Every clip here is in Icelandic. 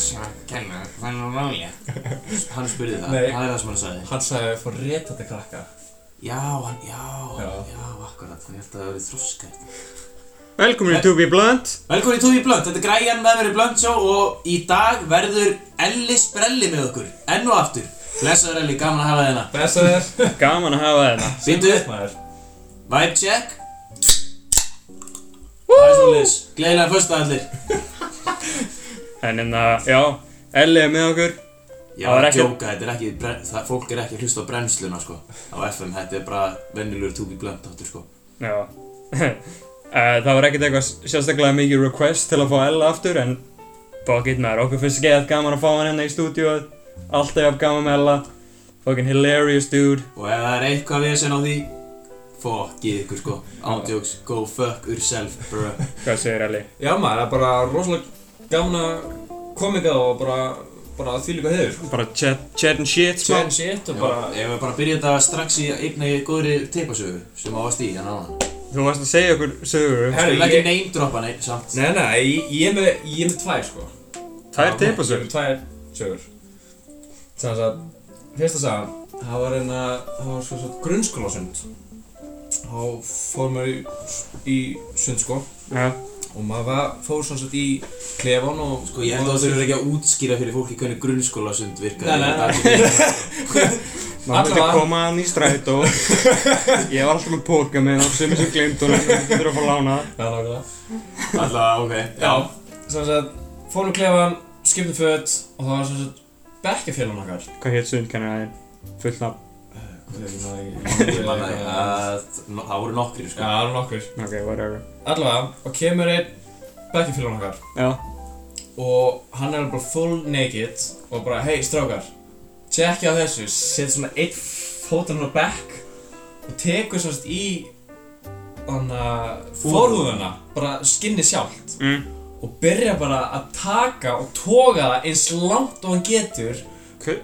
Hann spurði það, Nei. það er það sem hann sagði. Hann sagði fór réttandi krakka. Já, hann, já, Já. já, akkurat, hann held að það verið þroska Velkomin í To Be Blunt. Velkomin í Tóbi Blönd, þetta er græjan með mér í Blönd Show og í dag verður Ellis Brelli með okkur, enn og aftur. Blessaður Elli, gaman að hafa þérna Besta þér Gaman að hafa þetta Býtu, maður vibe check. Það er svolítið, gleðilega fyrsta allir En hérna, já, Elli er með okkur. Já, Það að ekki- djóka, þetta er ekki, bren- það, fólk er ekki að hlusta á brennsluna sko Á FM, þetta er bara venjulegur Tóbi Blönd áttur sko. Já. Eh, Það var ekkert eitthvað sérstaklega mikið request til að fá Ella aftur En fuck it maður, okkur finnst gett gaman að fá hann hérna í stúdíu Alltaf gaman með Ella. Fucking hilarious dude. Og ef það er eitthvað við sem á því Fokkið ykkur sko, ándjóks, go fuck yourself bro Hvað segir Elli? Já maður, það er bara rosalega gaman að koma ykkur og bara bara því líka hefur sko. Bara chat, chat and shit smá. Tjern shit og Já, bara ef við bara byrja þetta strax í einni góðri teipasögu sem á að stíða náðan Þú varst að segja okkur sögur. Herri, Við ekki ég- name droppa neitt samt. Nei, nei, ég, ég er með, ég er með tvær sko. Er Ég er teipasögur með tvær sögur. Þannig að Fyrsta sagan Það var einna Það var svo svo grunnskólasund. Þá fór maður í, í sund sko. Já, Og maður var, fór svo svo í klefan og Sko ég held að þú þurfur ekki að útskýra fyrir fólki hvernig grunnskólasund virkar. Nei, nei, Þetta ekki- maður myndi Allavega. koma hann í strætó. Ég var alltaf með póka með hann sem sem glimt og hann getur að fá lána. Já, nákvæmlega. Allavega, ok Já, sem sagt, fórum klefan, skiptum föt og það var sem sagt bekkjafélagun okkar. Hvað hétt sundkennarinn? Fullt nafn Ég manna að það voru nokkri Já, sko það eru nokkur Ok, whatever. Allavega, og kemur einn bekkjafélagun okkar. Já, og hann er bara full naked og bara, hei strákar tjekkja á þessu, setur svona einn fótan á bekk og tekur svona í hann að forhúðuna bara skinni sjálft mm. og byrja bara að taka og toga það eins langt og hann getur Hver,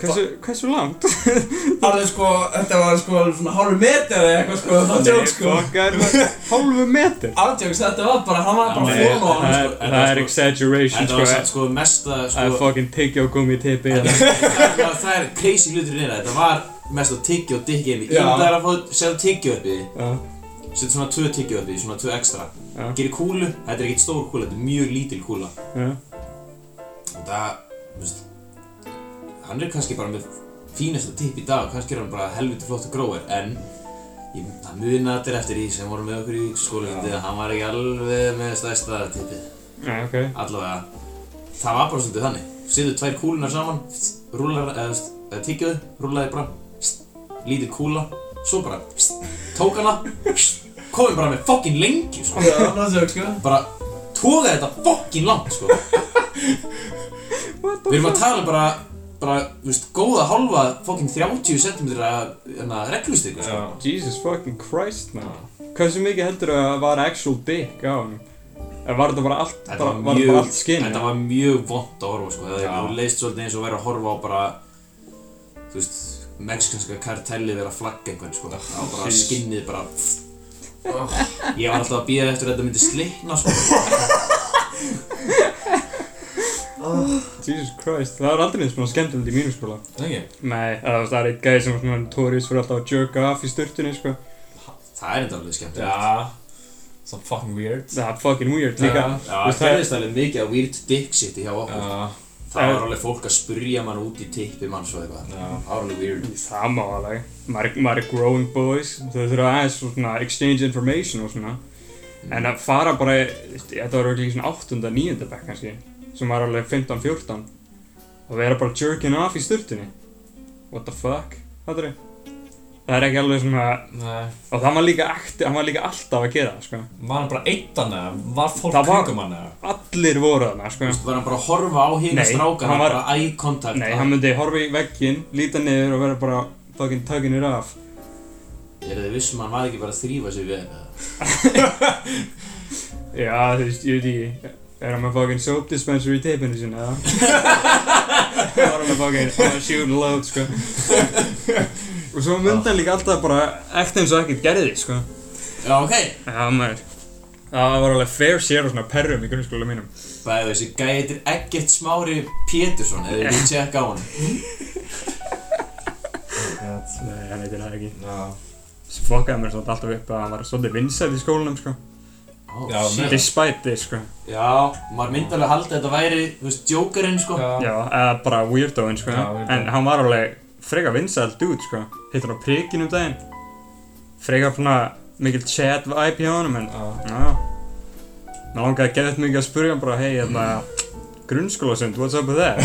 hversu, hversu langt? alveg sko, þetta var sko svona hálfur meter eða eitthvað sko, það tjók sko er það hálfu meter? Átjóks, þetta var bara, hann var bara Nei, full on Það sko. er, það það er sko- exaggeration sko var samt sko mesta Það er sko fucking tyggja og gummi tippi Það það er crazy hlutur í þetta var mest að tyggja og Já. Ég það er að fá setja tyggja upp í því Setja svona tvö tyggja upp í því, svona tvö ekstra Já. Gerir kúlu, þetta er ekkert stór kúla, þetta er mjög lítil kúla Og það, Hann er kannski bara með fínasta tipp í dag Kannski er hann bara helviti flottu gróir En ég, það muna allir eftir því sem voru með okkur í skólafundi að Hann var ekki alveg með stærsta tippið já, ok. Allavega, það var bara svolítið þannig. Sýðu tvær kúlunar saman Rúlar, eða, tyggjaðu, rúlaði bara Lítil kúla Svo bara, tók hana Komið bara með fokkin lengi, sko. Já, átjóks sko. Bara, tókaði þetta fokkin langt, sko. Við erum að tala bara bara, þú veist, góða hálfa fokkin 30 cm reglustykku, sko. Jesus fucking Christ man Hversu mikið heldur að var actual dick á hann? Eða var þetta bara allt, Þetta bara, var mjög, bara allt skinn? þetta var mjög vond að horfa, sko. Það hefur leist svolítið eins og verið að horfa á bara, þú veist, mexikanska kartelli verið að flagga einhvern, sko. Það var bara skinnið bara, ég var alltaf að býða eftir að þetta myndi slitna, sko. Jesus Christ, það var aldrei neitt svona skemmtilegt í mínu skóla það ekki Nei, það var- er eitt gæði sem var svona notorious fyrir alltaf að jerka off í sturtunni sko Það er enda alveg skemmtilegt. Já, some fucking weird Það er fucking weird líka Já. Það gerðist alveg mikið að weird dick shit hjá okkur. Já, Það var alveg fólk að spurja mann út í tippi mann svo eitthvað. já Það var alveg weird. Það má alveg Maður er- growing boys Þau þurfa aðeins svona exchange information og svona En að fara bara, þetta var auðvitað í svona 8. 9. bekk kannski sem var alveg 15-14 og vera bara jerking off í sturtunni. What the fuck, þetta er Það er ekki alveg svona, Nei, og það var líka, hann var líka alltaf að gera það, sko. Var hann bara einn eða var fólk Það kringum hann eða? Allir voru þarna, sko. Var hann bara að horfa á hina Nei, strákana, hann var- bara eye contact. Nei, hann myndi horfa í vegginn, líta niður og vera bara fucking it off. Er þið vissum að hann var ekki bara að þrýfa sig við eða? Já, þú veist, ég veit ekki Er hann með fucking soap dispenser í teipinu sinni, eða? Það var hann með fucking oh, shoot and load, sko Og svo myndi hann líka alltaf bara ekta eins og ekkert gerði, sko Já, ok. Já, maður Það var alveg fair share og svona perrum í grunnskóla mínum. Bæði þessi gæði heitir Eggert Smári Pétursson eða við tjekka á hann Nei, hann heitir það ekki. Já. Sem fokkaði mér svona alltaf upp að hann var svolítið vinsætt í skólanum, sko. Ó, Já, shit. Despite this, sko. Já, maður myndi alveg halda að þetta væri, þú veist, Jokerinn sko Já, eða bara weirdoinn, sko. Já, weirdo. En hann var alveg freka vinsætt dude, sko. Hittur á prikinn um daginn. Freka svona mikil chat vibe hjá honum, en Já. Já Mér langaði að geða mikið að spurja hann bara Hei, hérna Grunnskólasund, what's up with that?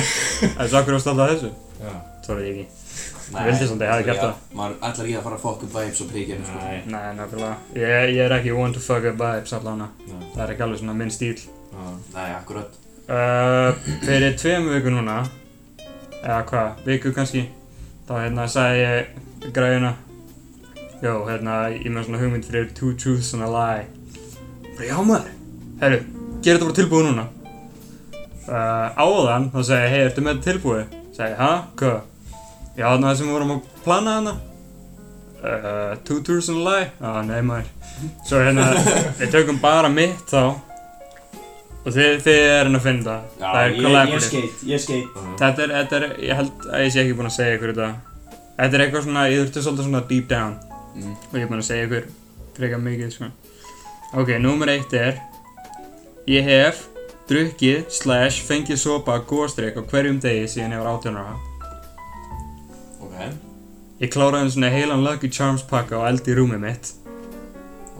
Það er svo akkur að þessu Já. Það var ég ekki Ég vildi samt að ég hefði gert það. Maður ætlar ekki að fara að fokka upp vibes og príkinu sko Nei. Nei, náttúrulega Ég, ég er ekki one to fuck up vibes allan Nei. Það er ekki alveg svona minn stíl. Nei, akkurat uh, Fyrir tveim viku núna Eða hvað, viku kannski Þá hérna sagði ég græðina Jó, hérna, ég með svona hugmynd fyrir two truths and a lie Bara já maður Herru, gera þetta bara tilbúið núna uh, Áðan, þá segi ég, hei, ertu með þetta tilbúið? Segi, ha, hvað? Já, þarna það sem við vorum að plana þarna uh, Two truths and a lie? Já, nei maður. Svo hérna, við tökum bara mitt þá. Og þið, þið erum að finna það. Það er collaborative skeit, ég skeit Þetta er, þetta er, ég held að ég sé ekki búinn að segja ykkur þetta. Þetta er eitthvað svona, ég þurfti svolítið svona deep down. Mm. Og ég er búinn að segja ykkur frekar mikið, sko. Ok, númer eitt er Ég hef drukkið slash fengið sopa góðstrík á hverjum degi síðan ég var 18 ára Ok, Ég kláraði svona heilan Lucky Charms pakka og eldi í rúmið mitt.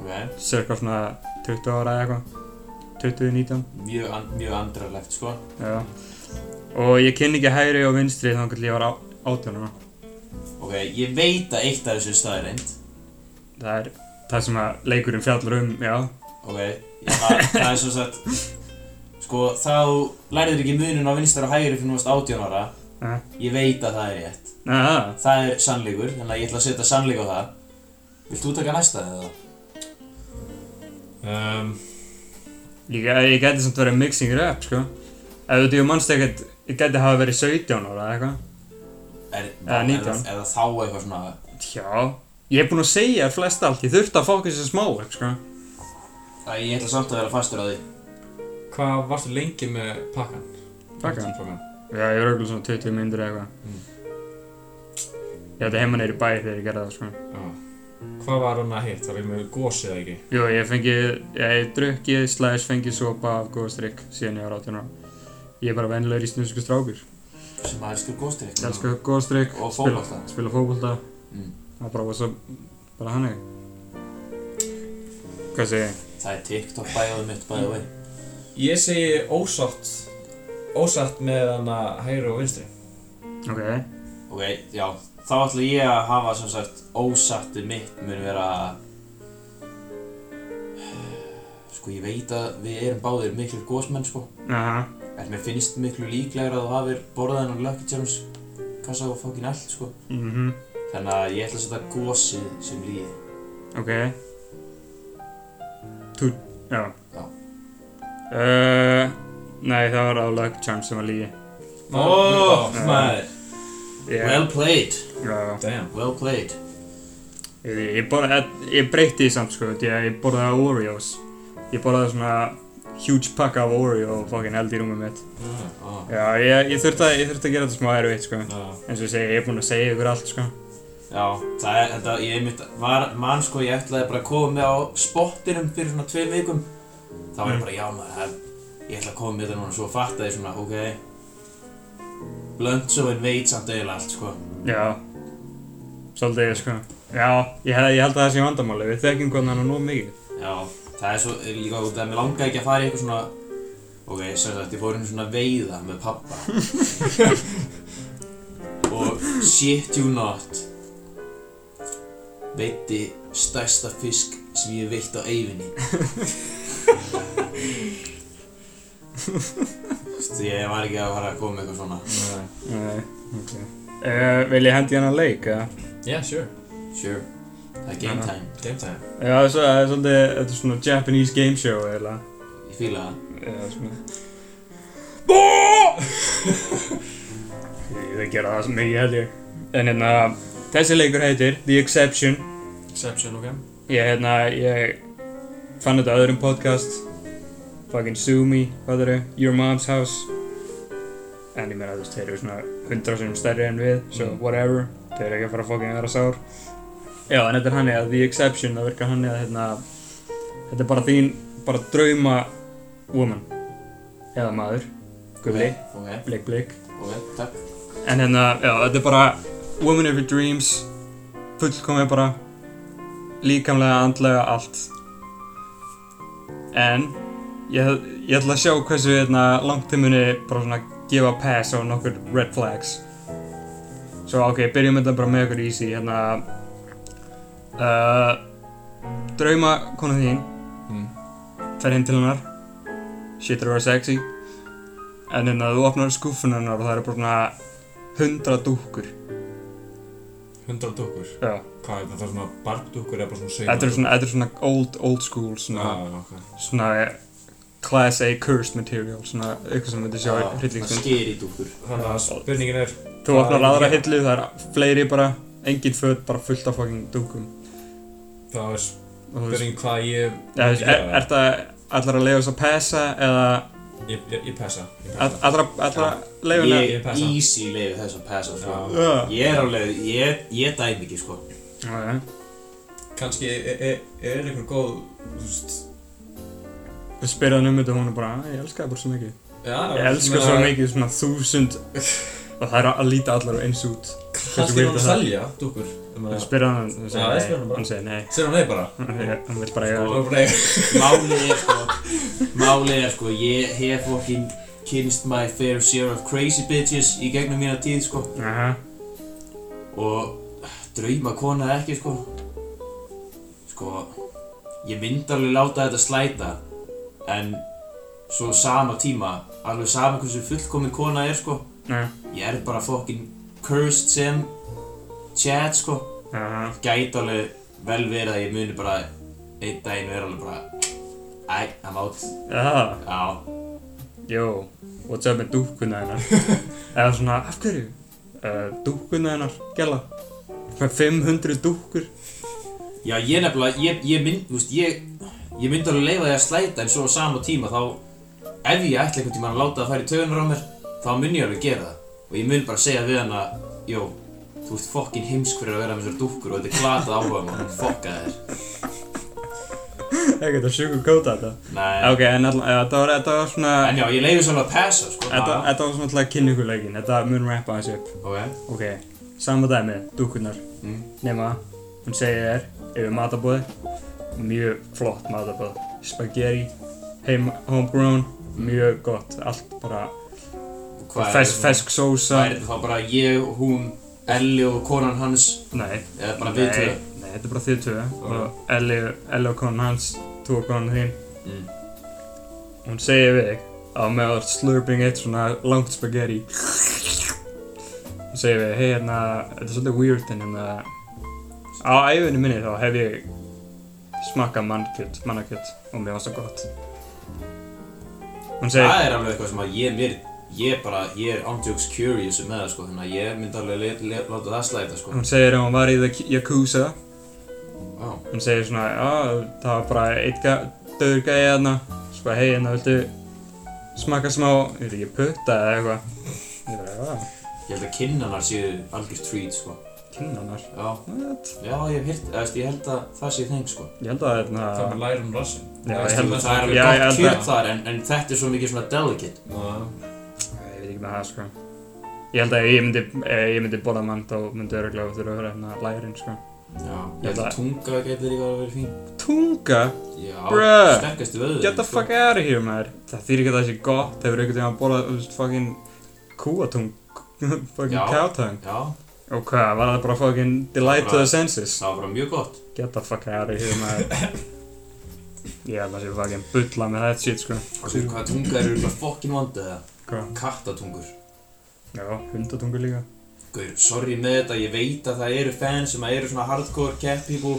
Ok. Cirka svona 20 ára eða eitthvað. 20-19 Mjög, an, mjög andrarlegt sko. Já. Og ég kynni ekki hægri og vinstri þannig að ég var á- 18 ára. Ok, ég veit að eitt af þessu staði reynd Það er það sem að leikurinn fjallar um, já. Ok, já, það, það er svo sagt Sko, þá lærið ekki munin á vinstar og hægri fyrir núast 18 ára. Nei. Ég veit að það er rétt Aha. Það er sannleikur, þannig að ég ætla að setja sannleik á það Vilt þú taka næsta eða? Um, Ég, ég geti samt verið mixing up, sko Ef þú tíu mannst ekkert, ég geti hafa verið 17 ára eða eitthvað Er, Eða er, 19. eða þá eitthvað svona Já Ég hef búinn að segja þér flest allt, ég þurfti að fókusa smá sko Æ, Ég ætla samt að vera fastur á því hvað varstu lengi með pakkan? Pakkan? Já, ég var auðvitað svona 20 myndir eða eitthvað Mm. Ég ætti heima neyri bæ þegar ég gerði það, sko Já. Hvað var hann að hitt? Var ég með gósið eða ekki? Jú, ég fengi, ég drukkið slash fengi sopa af góða strikk síðan ég var 18 ára Ég er bara vennilegur í snusku strákur Sem að elskur elska góða strikk Og fótbolta. Spila fókbólta Mm. Það er bara up, bara hannig Hvað segi ég? Það er TikTok bæðið mitt bæðið vei Ég segi ósátt Ósátt með hann að hægri og vinstri Ok, Ok, já, þá ætla ég að hafa sem sagt ósatti mitt mun vera Sko ég veit að við erum báðir miklu gósmenn sko. Aha, En mér finnst miklu líklegur að þú hafir borðað hennar Lucky Charms kassa og fokkin allt sko. Mhm, Þannig að ég ætla að setja gósið sem líði ok. Tú, já. Já. Uh, nei, það var á Lucky Charms sem var lígi Ó, Ó, maður. Yeah. Well played, Já, Damn well played. Ég, ég, borða, ég breytti því samt sko, því að ég borðaði Oreos. Ég borðaði svona huge pakka af Oreo og fokkin held í rúmið mitt. Ó, Já, ég, ég þurfti að, ég þurfti að gera þetta smá erfitt sko. Eins og ég segi, ég er búinn að segja ykkur allt sko. Já, það er, þetta, ég mitt var, mann sko, ég ætlaði bara að koma með á spottinum fyrir svona tveim vikum. Þá var ég bara, já maður, það- ég ætla að koma með þetta núna, svo fattaði ég svona, ok. Blöndsóin veit samt eiginlega allt, sko. Já, svolítið sko. Já, ég, hef, ég held að það sé vandamáli, við þekkjum hvernig hann er nóg mikið. Já, það er svo, líka út að mér langaði ekki að fara í eitthvað svona ok, sem sagt, ég fór einu svona veiða með pappa og shit you not veitti stærsta fisk sem ég veitt á eyfinni Þú veist, ég var ekki að fara að koma eitthvað svona. Nei. Nei, ok. Uh, Vil ég hendi hann að leik, eða? Yeah, sure. Sure, það er game time, Game time. Já, það er svolítið, þetta er svona Japanese game show, eða ég fíla það Já, svona Ég vil gera það sem mikið held ég En hérna, þessi leikur heitir The Exception. Exception, ok Ég, hérna, ég fann þetta öðrum podcast. Fucking sue me, hvað eru, your mom's house. En ég meina þú veist, þeir eru svona hundra sem stærri en við so Mm. whatever, þeir eru ekki að fara að fucking vera sár. Já, en þetta er hann að the exception, það virkar hann að hérna, þetta er bara þín bara drauma woman. Eða maður, gulli. Ok, blik blik ok, takk. En hérna, já, þetta er bara Woman of your dreams Fullkomið bara Líkamlega, andlega, allt. En Ég, ég ætla að sjá hversu hérna, langt þið muni bara svona gefa pass á nokkur red flags Svo ok, byrjum þetta bara með okkur easy hérna uh, Drauma konu þín Mm. Fer heim til hennar Shit er að vera sexy En hérna þú opnar skúffuna hennar og það eru bara svona hundra dúkkur 100 dúkkur. Já, Hvað er þetta svona barndúkkur eða bara svona sauma? þetta er svona, þetta er svona old, old school svona, Já, ok. svona class A cursed material svona eitthvað sem myndi sjá í hryllingsmynd Skeri dúkur Þannig að spurningin er, Þú opnar er aðra hillu, það er fleiri bara engin föt, bara fullt af fucking dúkum það er spurning hvað ég... ja, er, er, er það allar að leiða þess að passa eða Ég, ég, ég pessa. allra, allra leiða Ég passa. easy leiði þess að passa sko. Já. Já, Ég er alveg, ég, ég dæmi ekki sko já, Kanski er, er, er einhver góð, þú veist... Spyrir hann um þetta og hún er bara, "Ah, ég elska það bara svo mikið Já, Ég elska svo mikið, svona þúsund það er að líta allar eins út. Kannski er hún að selja dúkkur. Þú spyrir hann, hann segir nei, hann segir nei. Segir hún nei bara? Hann vil bara eiga Það var bara eiga. Málið er sko Málið er sko Ég hef fokkin kynst my fair share of crazy bitches í gegnum mína tíð sko. Aha, og drauma kona ekki sko. Sko ég myndi alveg láta þetta slæta en svo sama tíma alveg sama hversu fullkomin kona er sko nei, ég er bara fokkin cursed sem Chad sko. Aha gæti alveg vel verið að ég muni bara einn daginn vera alveg bara æ, I'm out. Já, já, Jó, what's up með dúkkuna hennar? Eða svona, af hverju? Uh, dúkkuna hennar, gæla. Með 500 dúkkur. Já ég nefnilega ég, ég mynd, þú veist, ég ég myndi alveg leifa því að slæta en svo á sama tíma þá ef ég ætla einhvern tíma að láta það fara í tögunar á mér þá mun ég alveg gera það. Og ég mun bara segja við hana jó, þú ert fokkin heimsk fyrir að vera með þessar dúkkur og þetta er glatað áhuga maður, fokka þér. Ekkert að sugar kóta þetta. Nei, Ok, en alltaf, þetta var, þetta var svona en já, ég leiði svona að passa sko. Þetta, þetta var svona alltaf kynninguleikin, þetta mun rappa þessu upp. Ok, Ok, sama dæmi, dúkkurnar. Mm. Nema, hún segir þér yfir matabóði Mjög flott matabóð Spaghetti, heim, homegrown. Mjög gott, allt bara Fesk, fesk sósa. Hvað er þetta þá bara ég, hún, Elli og konan hans? Nei, eða bara við tvö? Nei, þetta er bara þið tvö. Og Elli, Elli og konan hans þú og konan þín. Mm. hún segir við þig á með að slurping eitt svona langt spaghetti. Hún segir við hei hérna, þetta er svolítið weird en hérna. Á æfinni minni þá hef ég smakkað mannkjöt, mannakjöt og mér var svo gott. Hún segir Það er alveg eitthvað sem að ég, mér, ég bara, ég er ándjóks curious með það sko, þannig að ég myndi alveg láta það slæta sko. hún segir að hún var í the Yakuza Já, hún segir svona, já, það var bara eitt döður gæði hérna svo bara, hei, hérna, viltu smakka smá, ég veit ekki, putta eða eitthvað ég bara, já, ég held að kinnanar séu algjör treat sko. kynnanar Já, what? já, ég hef heyrt, eða ég held að það sé þeng sko. ég held að, hérna, Það er læra um rassin. Já, ég held að Það er alveg gott held kjöt þar, en, en þetta er svo mikið svona delicate. Já. Veit ekki með það, sko ég held að ef ég myndi, ef ég myndi borða mann þá myndi öruglega þurfa að vera hérna lærin, sko Já, ég held að tunga getur líka að vera fín. tunga, Já, Bruh. sterkastu vöðurinn get the sko. fuck out of here, maður það þýr ekki að það sé gott, hefur einhvern veginn að borða, veist, fucking kúatung fucking Já. cowtung Já, og hvað, var það bara fucking delight to the senses það var bara mjög gott. Get the fuck out of here, maður Ég held að sé fucking bulla með þetta shit, sko hvað tunga eru eitthvað fokkin vondið eða? Hvað? Kattatungur. Já, hundatungur líka Gaur, sorry með þetta, ég veit að það eru fans sem að eru svona hardcore cat people.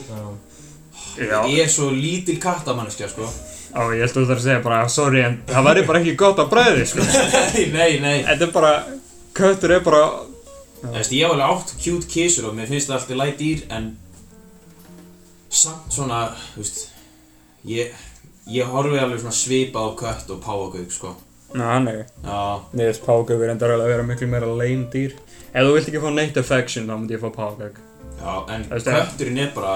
Já, Ég er svo lítil kattamanneskja, sko. á, ég held að þú þarf að segja bara Sorry, en það væri bara ekki gott á bræði, sko nei, nei, nei. Þetta er bara, köttur er bara Þú veist, ég hef alveg átt cute kísur og mér finnst það alltaf læt dýr, en samt svona, þú veist, ég, ég horfi alveg svona svipa á kött og páfagauk, sko. Ná, er Já, Mér finnst endar alveg að vera miklu meira lame dýr Ef þú vilt ekki fá neitt affection þá myndi ég fá págaug já, en það? kötturinn er bara,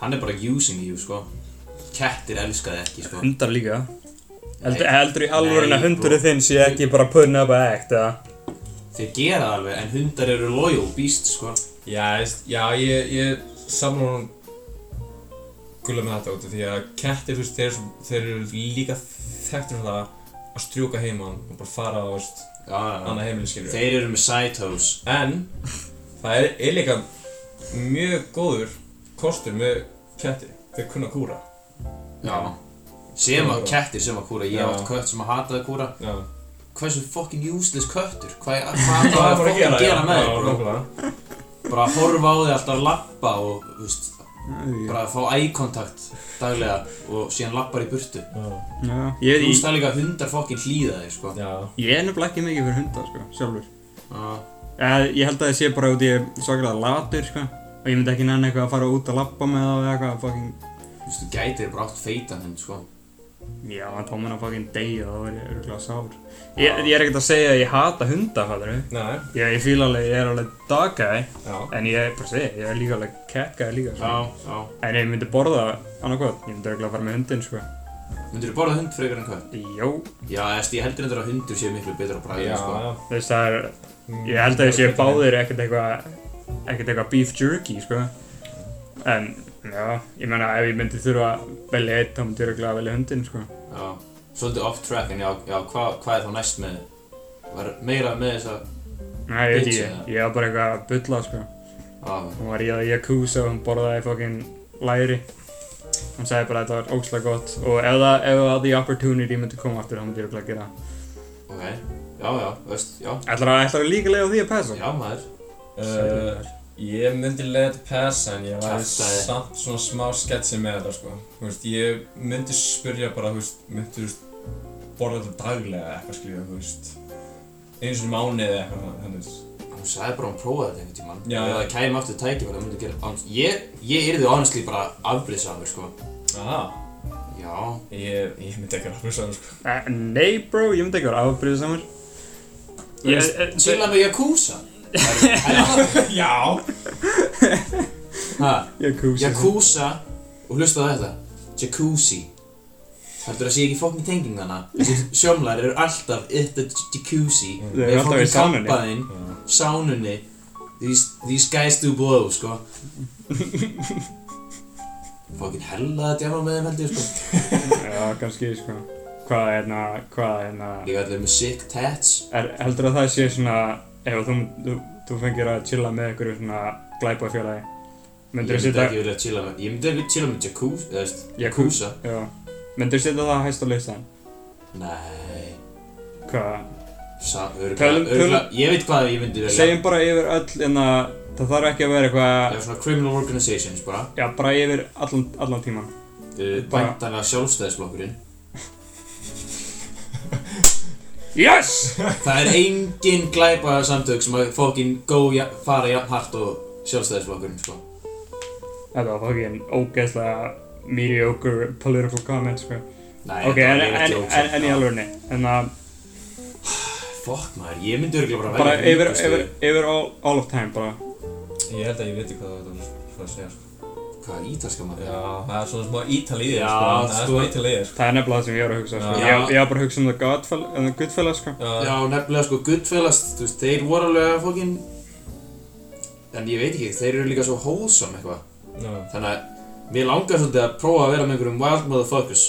hann er bara using you, sko. Kettir elska þið ekki, sko. Hundar líka Heldur, Nei. í alvörin Nei, að hundurinn bro. þinn sé ekki bara putting up a act, eða? Þeir gera það alveg, en hundar eru loyal beast, sko. Já, já, ég, ég samla hún gulla með þetta út af því að kettir, þú veist, þeir, eru svo- þeir eru líka þekktur um það að strjúka heimann og bara fara á, annað heimili, skilur Þeir eru með toes. En, það er, er líka mjög góður kostur með ketti, þeir kunna kúra Já. Sem að kettir sem að kúra, ég hef átt kött sem að hataði kúra. Já, Hversu fucking useless köttur? Hvað hvað hvað Hvað að fucking gera með þig, nákvæmlega. Bara að horfa á þig alltaf að lappa og, þú veist, bara að fá eye contact daglega og síðan lappar í burtu. Þú ég, veist það líka að hundar fucking hlýða þig, sko. já, ég er nefnilega ekki mikið fyrir hundar, sko, sjálfur Já. ég, ég held að það sé bara út í svakalega latur, sko Og ég myndi ekki nenni eitthvað að fara út að lappa með það eða eitthvað fucking Þú veist, þú gætir bara átt feitan hund, sko. Já, en þá mun að fucking deyja og þá er ég örgulega sár ég, ég er ekkert að segja að ég hata hunda, fattur við nei, Ég, ég fíla alveg, ég er alveg dog guy já, En ég er bara að segja, ég er líka alveg cat guy líka, sko. Já, já. En ég myndi borða annað hvað, ég myndi örgulega fara með hundin, sko. Myndir þú borða hund frekar en kött? Jó, Já, eðst, ég heldur endur að hundur séu miklu betra á bræðinu, sko. já þú veist það er, ég held að ég sé báðir ekkert eitthvað, ekkert eitthvað beef jerky, sko. En, já, ég meina ef ég myndi þurfa að velja eitt, þá myndi ég örgulega velja hundin, sko. Já. Svolítið off track, en já, já hvað hva er þá næst með? Var meira með þess að... Nei, ég veit Bitch, ég, var bara eitthvað að bulla, sko Já, Hún var í að Yakuza og hún borðaði fucking læri Hún sagði bara að þetta var óslega gott og ef það, ef það the opportunity myndi koma aftur þá myndi ég örugglega gera það ok. Já, já, veist, já. Ætlar að, ætlar að líka leiða því að passa? Já, maður. Uh, ég myndi leiða þetta passa en ég var Kjaftaði. samt svona smá sketsi með þetta sko Þú veist, ég myndi spyrja bara, þú veist, myndi, þú veist, borða þetta daglega eitthvað skilja, þú veist einu sinni í mánuði eða eitthvað þannig Hún sagði bara að hún prófaði þetta einhvern tímann. Já, Ef já. það kæmi aftur tækifæri, það myndi gera annars. Ég, ég yrði honestly bara afbrýðsamur, sko. Aha, Já. ég, ég myndi ekki að hlusta það sko Uh, nei bro, ég myndi ekki vera Þú Ég, veist, eh, Chilla með Yakuza. Já Ha, Yakuza Yakuza og hlusta á þetta. Jacuzzi. Heldur það sé ekki fokkin tenging þannig? Þessi sjómlar eru alltaf It's a jacuzzi. Þeir eru alltaf í sánunni. kampaðinn, sánunni. These, these guys do blow, sko. Fokkin hella þetta jáma með þeim held ég, sko. Já, kannski sko Hvað er hérna, hvað er hérna Líka allir með sick tats. er, Heldur að það sé svona ef þú, þú, þú fengir að chilla með einhverju svona glæpafélagi Ég Myndir þú myndi setja ekki vilja chilla með, ég myndi ekki chilla með jacuzzi, eða veist. Yakuza. Já Myndir þú setja það hæst á listan? Nei, Hvað? sa, örgulega, örgulega, ég veit hvað ég myndi velja. Segjum bara yfir öll en að það þarf ekki að vera eitthvað Það er svona criminal organizations bara. Já, bara yfir allan, allan tíman Uh, Bæntanlega sjálfstæðisflokkurinn. Yes! Það er engin glæpa samtök sem að fokkin go ja, fara jafn hart og sjálfstæðisflokkurinn, sko. Þetta var fucking ógeðslega mediocre political comment sko Nei, Ok, en, en, joke, en, en í sko. alvörni En að Fokk maður, ég myndi örgulega bara bara velja yfir, ríkustu- yfir, yfir all, all of time bara Ég held að ég veit hvað það er að segja sko Hvað er ítalska maður? Já, það er svona smá ítal í þér Já, sko Það er sko. smá ítal í þér sko Það er nefnilega það sem ég var að hugsa sko. Já. ég, ég var bara að hugsa um það um Goodfellas sko Já, nefnilega sko, Goodfellas, þú veist, þeir voru alveg að fokkin En ég veit ekki, þeir eru líka svo wholesome eitthvað Já, Þannig að mér langar svolítið að prófa að vera með einhverjum wild motherfuckers.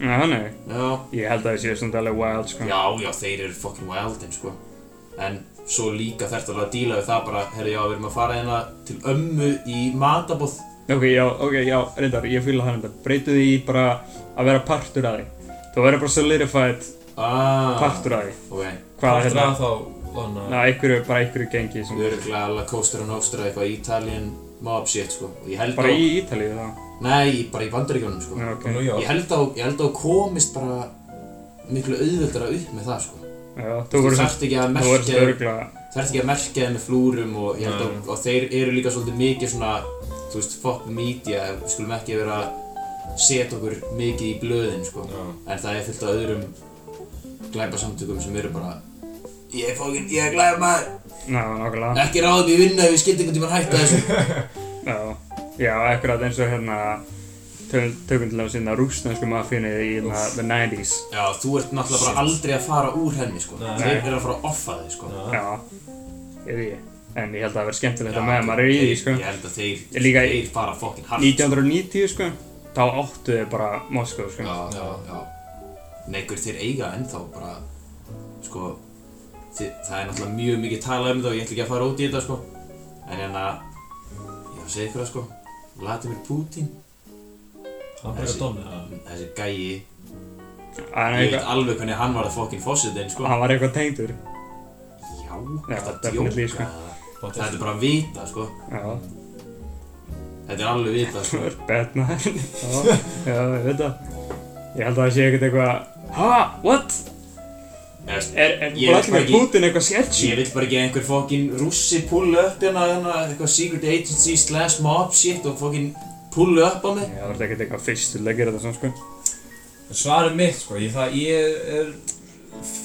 Já, þannig. Já, Ég held að það sé svona alveg wild sko. Já, já, þeir eru fokkin wildin sko. En svo líka þarftu alveg að díla við það bara Herri, já, við erum að fara hérna til ömmu í matabóð. Ok, já, ok, já, reyndar, ég fýla það reyndar. Breytu því bara að vera partur af því. Þú verður bara solidified Ah, partur af því. ok. Hvað er þetta? það þá? Þannig Ná, bara mob shit sko. Og ég held Bara á í Ítalíu þá Nei, bara í bandaríkjónum sko. Já, ok. Ég held á, ég held á komist bara miklu auðveldara upp með það sko. Já, þú Þú verður þarft ekki að Þú merkja verður sem örgla þarft ekki að merkja þeim með flúrum og ég held að og þeir eru líka svolítið mikið svona þú veist, fuck media, við skulum ekki vera setja okkur mikið í blöðin sko. Já. en það er fullt af öðrum glæpasamtökum sem eru bara ég er fókin, ég er glæpamaður ná, nákvæmlega. Ekki ráðum í vinna ef við skildum einhvern tímann hætta þessu. Já, já, akkurat eins og hérna tö- tökum til að sinna rústensku mafíunni í hérna, the 90s já, þú ert náttúrulega bara aldrei að fara úr henni sko. Nei. þeir eru að fara að offa þig sko. Já. Já, ég veit ég En ég held að það verði skemmtilegt að meðan maður er í því, sko. ég held að þeir, Ég líka- þeir fara fokkin hart. 1990, sko, þá áttu þau bara Moskó, sko. Já, já, já. Neikur það er náttúrulega mjög mikið talað um þetta og ég ætla ekki að fara út í þetta sko. En hérna ég var að segja ykkur það sko. Vladimir Putin. Hann bara Þessi- dómið það. þessi gæi. Ég veit alveg hvernig hann var að fokkin fósitinn sko. Hann var eitthvað tengdur. Já, þetta djóka? sko. þetta er bara að vita sko. Já, þetta er alveg vita sko. Betnaður Já, já, ég veit það. Ég held að það sé ekkert eitthvað Ha, what? Er, er Ég veit bara Vladimir ekki- Putin eitthvað sketchy? ég vil bara ekki að einhver fokkin rússi pullu upp hérna, hérna eitthvað secret agency slash mob shit og fokkin pullu upp á mig Já, það er ekkert eitthvað fyrst til að gera þetta svona, sko Svarið mitt, sko, ég, það, ég er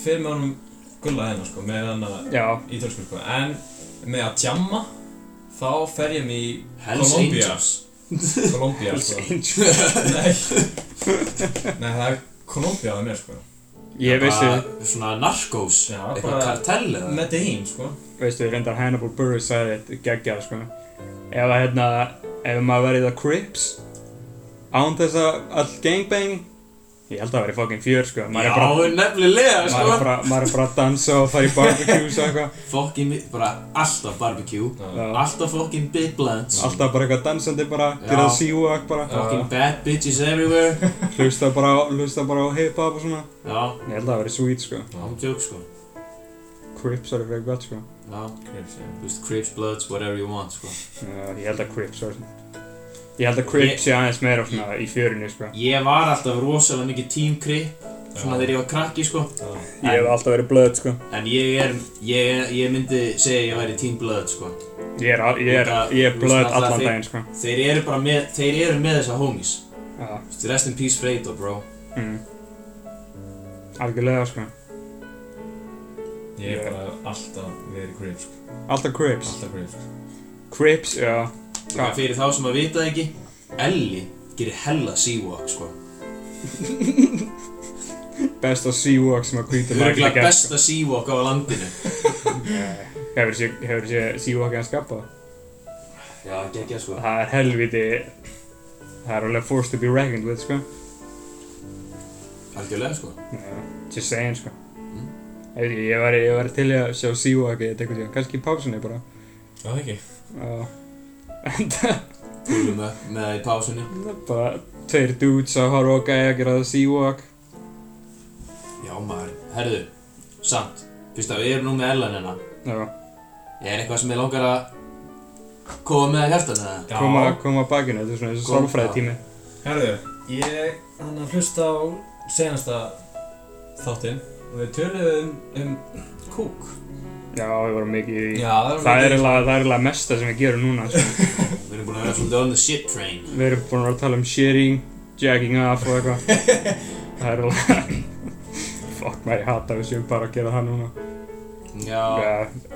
fyrir með honum gulla hérna, sko, með hann að ítölsku, sko, en með að tjamma, þá fer ég mig í Hells Colombia. Angels Colombia, sko. Nei, nei, það er Colombia að mér, sko. Ég vissi, svona narkós, eitthvað kartell eða Medellín, sko. veistu, reyndar Hannibal Buress sagði þetta geggjað, sko Ef að, hérna, ef maður verið að Crips án þess að all gangbang ég held að það verið fucking fjör, sko. Maður er bara, Já, nefnilega maður er sko bara, maður er bara að dansa og fara í barbecues og eitthvað. Fokkin, bara alltaf barbecue. Já. Alltaf fokkin big blunts. Alltaf bara eitthvað dansandi bara, Já. gera það síwak bara. Fokkin bad bitches everywhere. Hlusta bara, hlusta bara á hip-hop og svona. Já, ég held að það verið sweet, sko. I'm joke sko. Crips er eitthvað gott, sko. Já, Crips, já. þú veist, Crips, Bloods, whatever you want sko. Já, ég held að Crips var ég held að Crips sé aðeins meira svona í fjörinu, sko. Ég var alltaf rosalega mikið team Crip Svona þegar ég var krakki sko. Ég hef alltaf verið blöð, sko. En ég er, ég, ég myndi segja að ég væri team Blood sko. Ég er, al- ég er, ég er blöð allan daginn, sko. Þeir eru bara með, þeir eru með þessa homies. Já, Þú veist, Rest in peace Fredo bro. Mm. algjörlega, sko. Ég er bara alltaf verið Crips, sko. alltaf Crips. Alltaf Crips. Crips, já Líka fyrir þá sem að vita það ekki Ellie gerir hella Seawalk sko. Besta Seawalk sem að hvítur Það er ekki besta Seawalk á landinu. Hefur sé, hefur sé Seawalk að skapa Já, geggja sko. Það er helviti það er alveg forced to be reckoned with sko. Algjörlega sko. Já, just saying sko. Mm. ég veit ekki, ég væri til í að sjá Seawalk eða eitthvað tíma, kannski í pásunni bara. Já, það ekki. Já. Púlum upp með það í pásunni. Bara tveir dudes að horfa á gæja að gera það Seawalk. Já maður, herðu, samt. Fyrst að við erum nú með Ellen hérna. Já, Er eitthvað sem ég langar að koma með að hjartan eða? Já. koma, koma að bakinu, þetta er svona eins og sálfræði tími Herðu, ég hann að hlusta á senasta þáttinn og við töluðum um, um kúk. Já, við vorum mikið í Já, það Það er eiginlega, það er eiginlega mesta sem við gerum núna sko. Við erum búin að vera svolítið on the shit train Við erum búin að vera að tala um sharing, jacking off og eitthvað Það er alveg Fuck maður, ég hata við séum bara að gera það núna Já,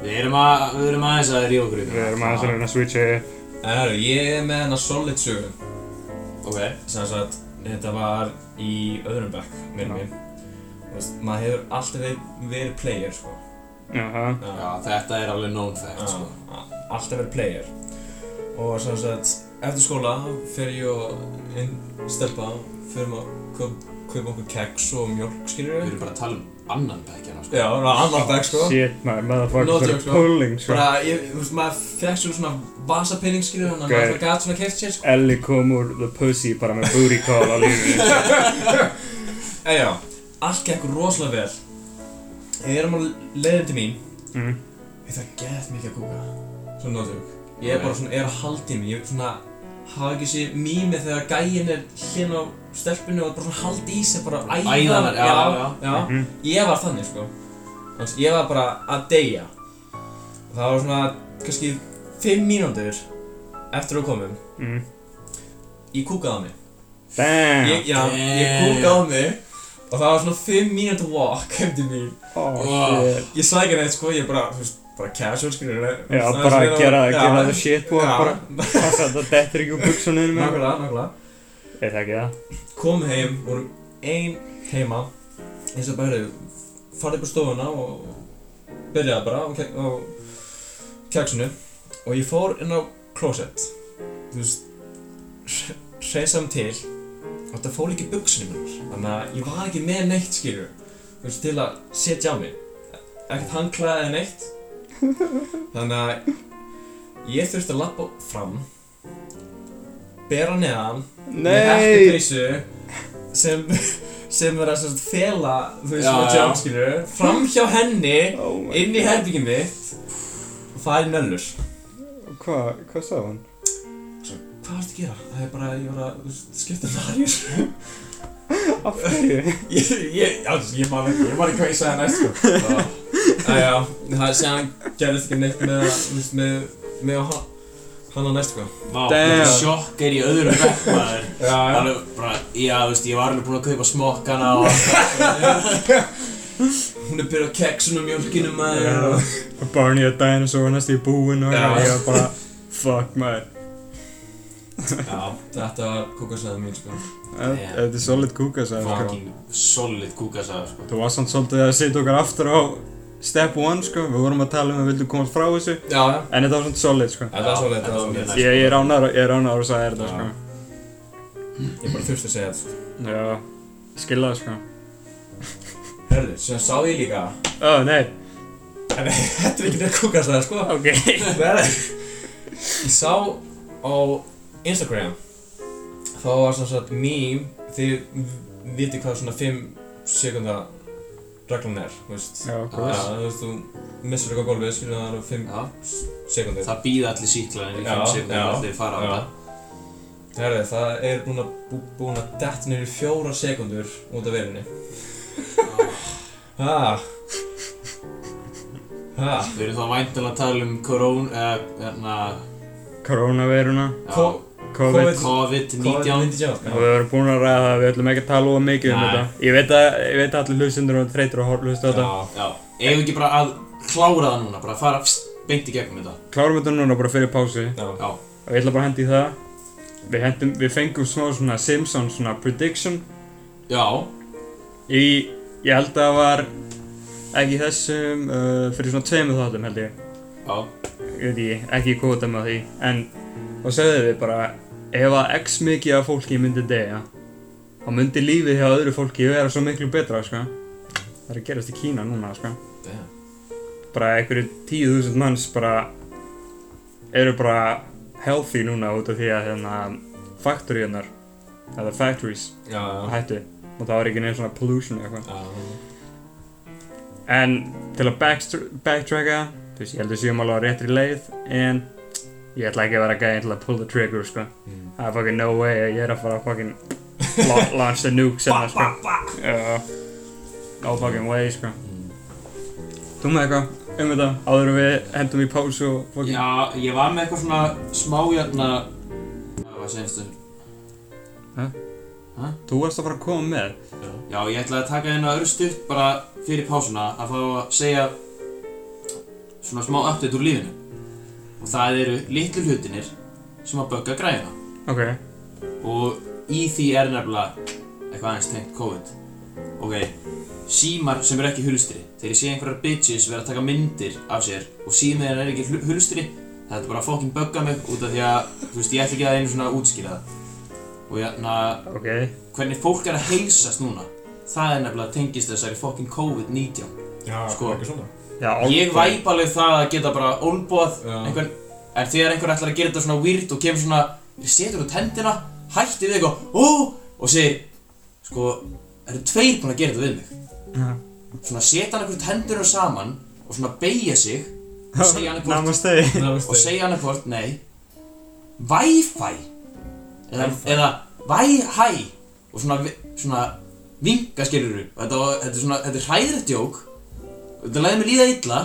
við erum, að, við erum aðeins að ríða okkur í Við erum aðeins að reyna að switcha yfir. En herru, ég er með hennar solid sögu. Ok Sem sagt, þetta var í öðrum bekk, minnum minn. Þú veist, maður hefur alltaf verið player, sko. Jaha, Já, þetta er alveg known fact Já, sko a- alltaf verið player. Og sem sagt, eftir skóla fer ég og einn stelpa, fyrir að kaup- kaupa okkur keks og mjölk, skiljur Við við? erum bara að tala um annan bekk hérna sko Já, annar bekk, sko. shit maður, motherfucker, joke, fyrir sko. pulling sko Bara, ég, þú veist, maður fekk svo svona vasapinning, skilur, þannig að maður gæti svona keft sér, sko. Ellie kom úr the pussy bara með booty call á lífinu En já, allt gekk rosalega vel. Við erum á leiðin til mín. mm. Ég þarf gett mikið að kúka. Svona nótug. Ég er bara svona, er að halda í mig. Ég svona, hafa ekki sér mýmið þegar gæinn er hlinn á stelpinu og bara svona halda í sig, bara æða. Æðarnar, já, já. já. já. Mhm. Ég var þannig, sko. Þannig, ég var bara að deyja. Það var svona, kannski, fimm mínútur eftir að komum. Mm. Ég kúkaði á mig. Damn Ég, já, ég kúk á mig og það var svona 5 mínútur walk til mín Oh Ég sagði ekki neitt sko, ég bara, þú veist, bara casual skilur Já, bara gera, það shit og bara það dettur ekki úr buksunum nákvæmlega, nákvæmlega. Ég þekki það. Kom heim, vorum ein heima eins og bara, heyrðu, farið upp á stofuna og byrjaði bara á, ke- á keksinu og ég fór inn á klósett. Þú veist hreinsaðum til og þetta fór ekki buksunum minnar þannig að ég var ekki með neitt skilur þú veist til að setja á mig. Ekkert handklæði eða neitt. Þannig að ég þurfti að lappa fram bera neðan með Nei! hættupeysu sem sem er að sagt fela þú veist svona jump skilur fram hjá henni Oh inn í herbygginn mitt og það er nöllur Hvað, hvað sagði hann? Hvað varstu að gera? það er bara ég var að skipta Marius Af hverju? ég, ég, já, ég man ekki, ég man ekki hvað ég sagði næst sko Æja, það sé hann gerðist ekki neitt með, þú veist, með, með hann, hann á næst sko Vá, Damn. þetta sjokk er í öðru bekk maður Já, Alveg bara, já, þú veist, ég var alveg búinn að kaupa smokkana og allt hún er byrjað keksun og mjölkinu maður Já. og Og Barney og Dinosaur var næst í búinn og Já. ég var bara Fuck maður Já, þetta var kókasæðið mín sko. Þetta er solid kúka sagði sko. Fucking solid kúkasaga, sko. Þú var samt svolítið að setja okkar aftur á Step 1 sko, við vorum að tala um að við vildum komast frá þessu. Já, já, En þetta var svona solid sko. Þetta var svo leitt, þetta var mjög svo næs. Ég, er ánæður, ég er ánæður að sagði þetta sko. Ég bara þurfti að segja þetta sko. Já, skilja það sko. Herðu, sem sá ég líka. Ó, nei, þetta er ekki þetta kókasæðið sko. Ok. Ég sá á Instagram. Þá var sem sagt mím þið viti hvað svona 5 sekunda reglan er, þú veist. Já, Já, góðs þú veist, þú missur eitthvað gólfið, skilur það eru 5 Já, sekundir það býða allir síklarnir í Já, 5 sekundar já, allir fara á já. þetta. Herði, það er búin að, bú, búin að dett niður í fjóra sekundur út af verinni Ha? Ha? Við erum þá væntanlega að tala um korón, eða, hérna, Koronaveiruna, já, Ko- COVID. COVID-19 COVID-19 Og við erum búin að ræða það, við ætlum ekki að tala of mikið um þetta. Ég veit að, ég veit að allir hlustundur og þreytur að hlusta á þetta. Já, Já, eigum við ekki bara að klára það núna, bara að fara beint í gegnum þetta? Klárum þetta núna bara fyrir Já, Og ég ætla bara að hendi í það. Við, hendum, við fengum smá svona Simpsons svona prediction. Já, Í, ég held að það var ekki í þessum, uh, fyrir svona tveimur þáttum held ég. Já, Ég veit ekki, ekki kvota með því En, og sögðu við bara Ef að x mikið af fólki myndi deyja Þá myndi lífið hjá öðru fólki vera svo miklu betra, sko. Það er að gerast í Kína núna, sko. Damn. Bara einhverju tíu þúsund manns bara Eru bara healthy núna út af því að hérna Factoryunar Eða factories Já, já, hættu. Og það var ekki neins svona pollution eða eitthvað. Já En til að backtracka ég held að séum alveg á réttri leið En ég ætla ekki að vera gæðin til að pull the trigger, sko. Mm. Það er fucking no way ég er að fara að fucking la- launch the nuke senna, sko. Já. No fucking way, sko. Þú með eitthvað um þetta áður en við hendum í pásu og fucking já, ég var með eitthvað svona smá hérna, hvað segist þú? Þú varst að fara að koma með? Já, ég ætlaði að taka hérna örstu bara fyrir pásuna að fá að segja svona smá update úr lífinu og það eru litlu hlutinir sem að bögga græna Ok. Og í því er nefnilega eitthvað aðeins tengt COVID. Ok, símar sem eru ekki hulstri þegar ég sé einhverjar bitches vera að taka myndir af sér og símið þeirra er ekki hul- hulstri þetta er bara að fucking bugga mig út af því að þú veist, ég ætla ekki að einu svona að útskýra það. Og hérna, Ok. hvernig fólk er að heilsast núna það er nefnilega tengist þessari fucking COVID-19 Já, Sko. ekki svona Já, ég væp alveg það að geta bara ólbóð einhvern en þegar einhver ætlar að gera þetta svona weird og kemur svona setur út hendina, hætti við eitthvað ó, og segir sko, það eru tveir búin að gera þetta við mig? Já. svona setja hann einhvern hendurinn saman og svona beigja sig og segja hann eitthvað Namaste. Og segja hann eitthvað, nei Wi-Fi eða, eða Wi-Hi og svona, svona vinga skilur þetta, var- þetta er svona, þetta er hræðrætt jók þetta leiði mig líða illa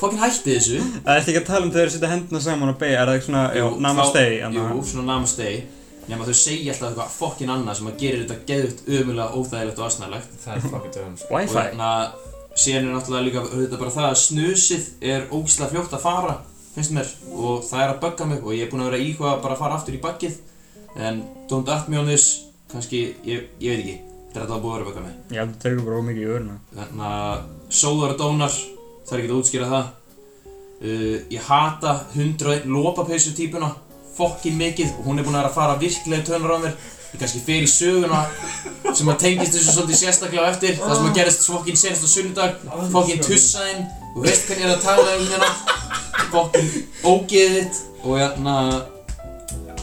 fokkin hætti þessu. Það ert ekki að tala um þegar þú setja hendina saman og beigja Er það ekki svona, Jú, namaste. Jú, svona namaste nema þau segja alltaf eitthvað fokkin annað sem að gerir þetta geðvitt ömulega óþægilegt og asnælegt Það er fucking dögum sko. Og Wi-Fi hérna síðan er náttúrulega líka þetta bara það að snusið er ógislega fljótt að fara finnst mér. Og það er að bugga mig og ég er búinn að vera að íhuga bara að fara aftur í bakkið en don't at me on this kannski, ég, ég veit ekki þetta er alltaf búið að vera að bugga mig Já, þú tekur bara ómikið í örna þannig að sóðar og dónar það er ekki að útskýra það. Uh, ég hata 101 lopapeysu típuna fokkin mikið og hún er búin að vera að fara virkilega í tönar á mér. Ég kannski fer í söguna sem að tengist þessu svolítið sérstaklega á eftir það sem að gerist fokkin senast á sunnudag. Fokkin tussaðinn þú veist hvernig ég er að tala um hérna. Fokkin ógeðið og hérna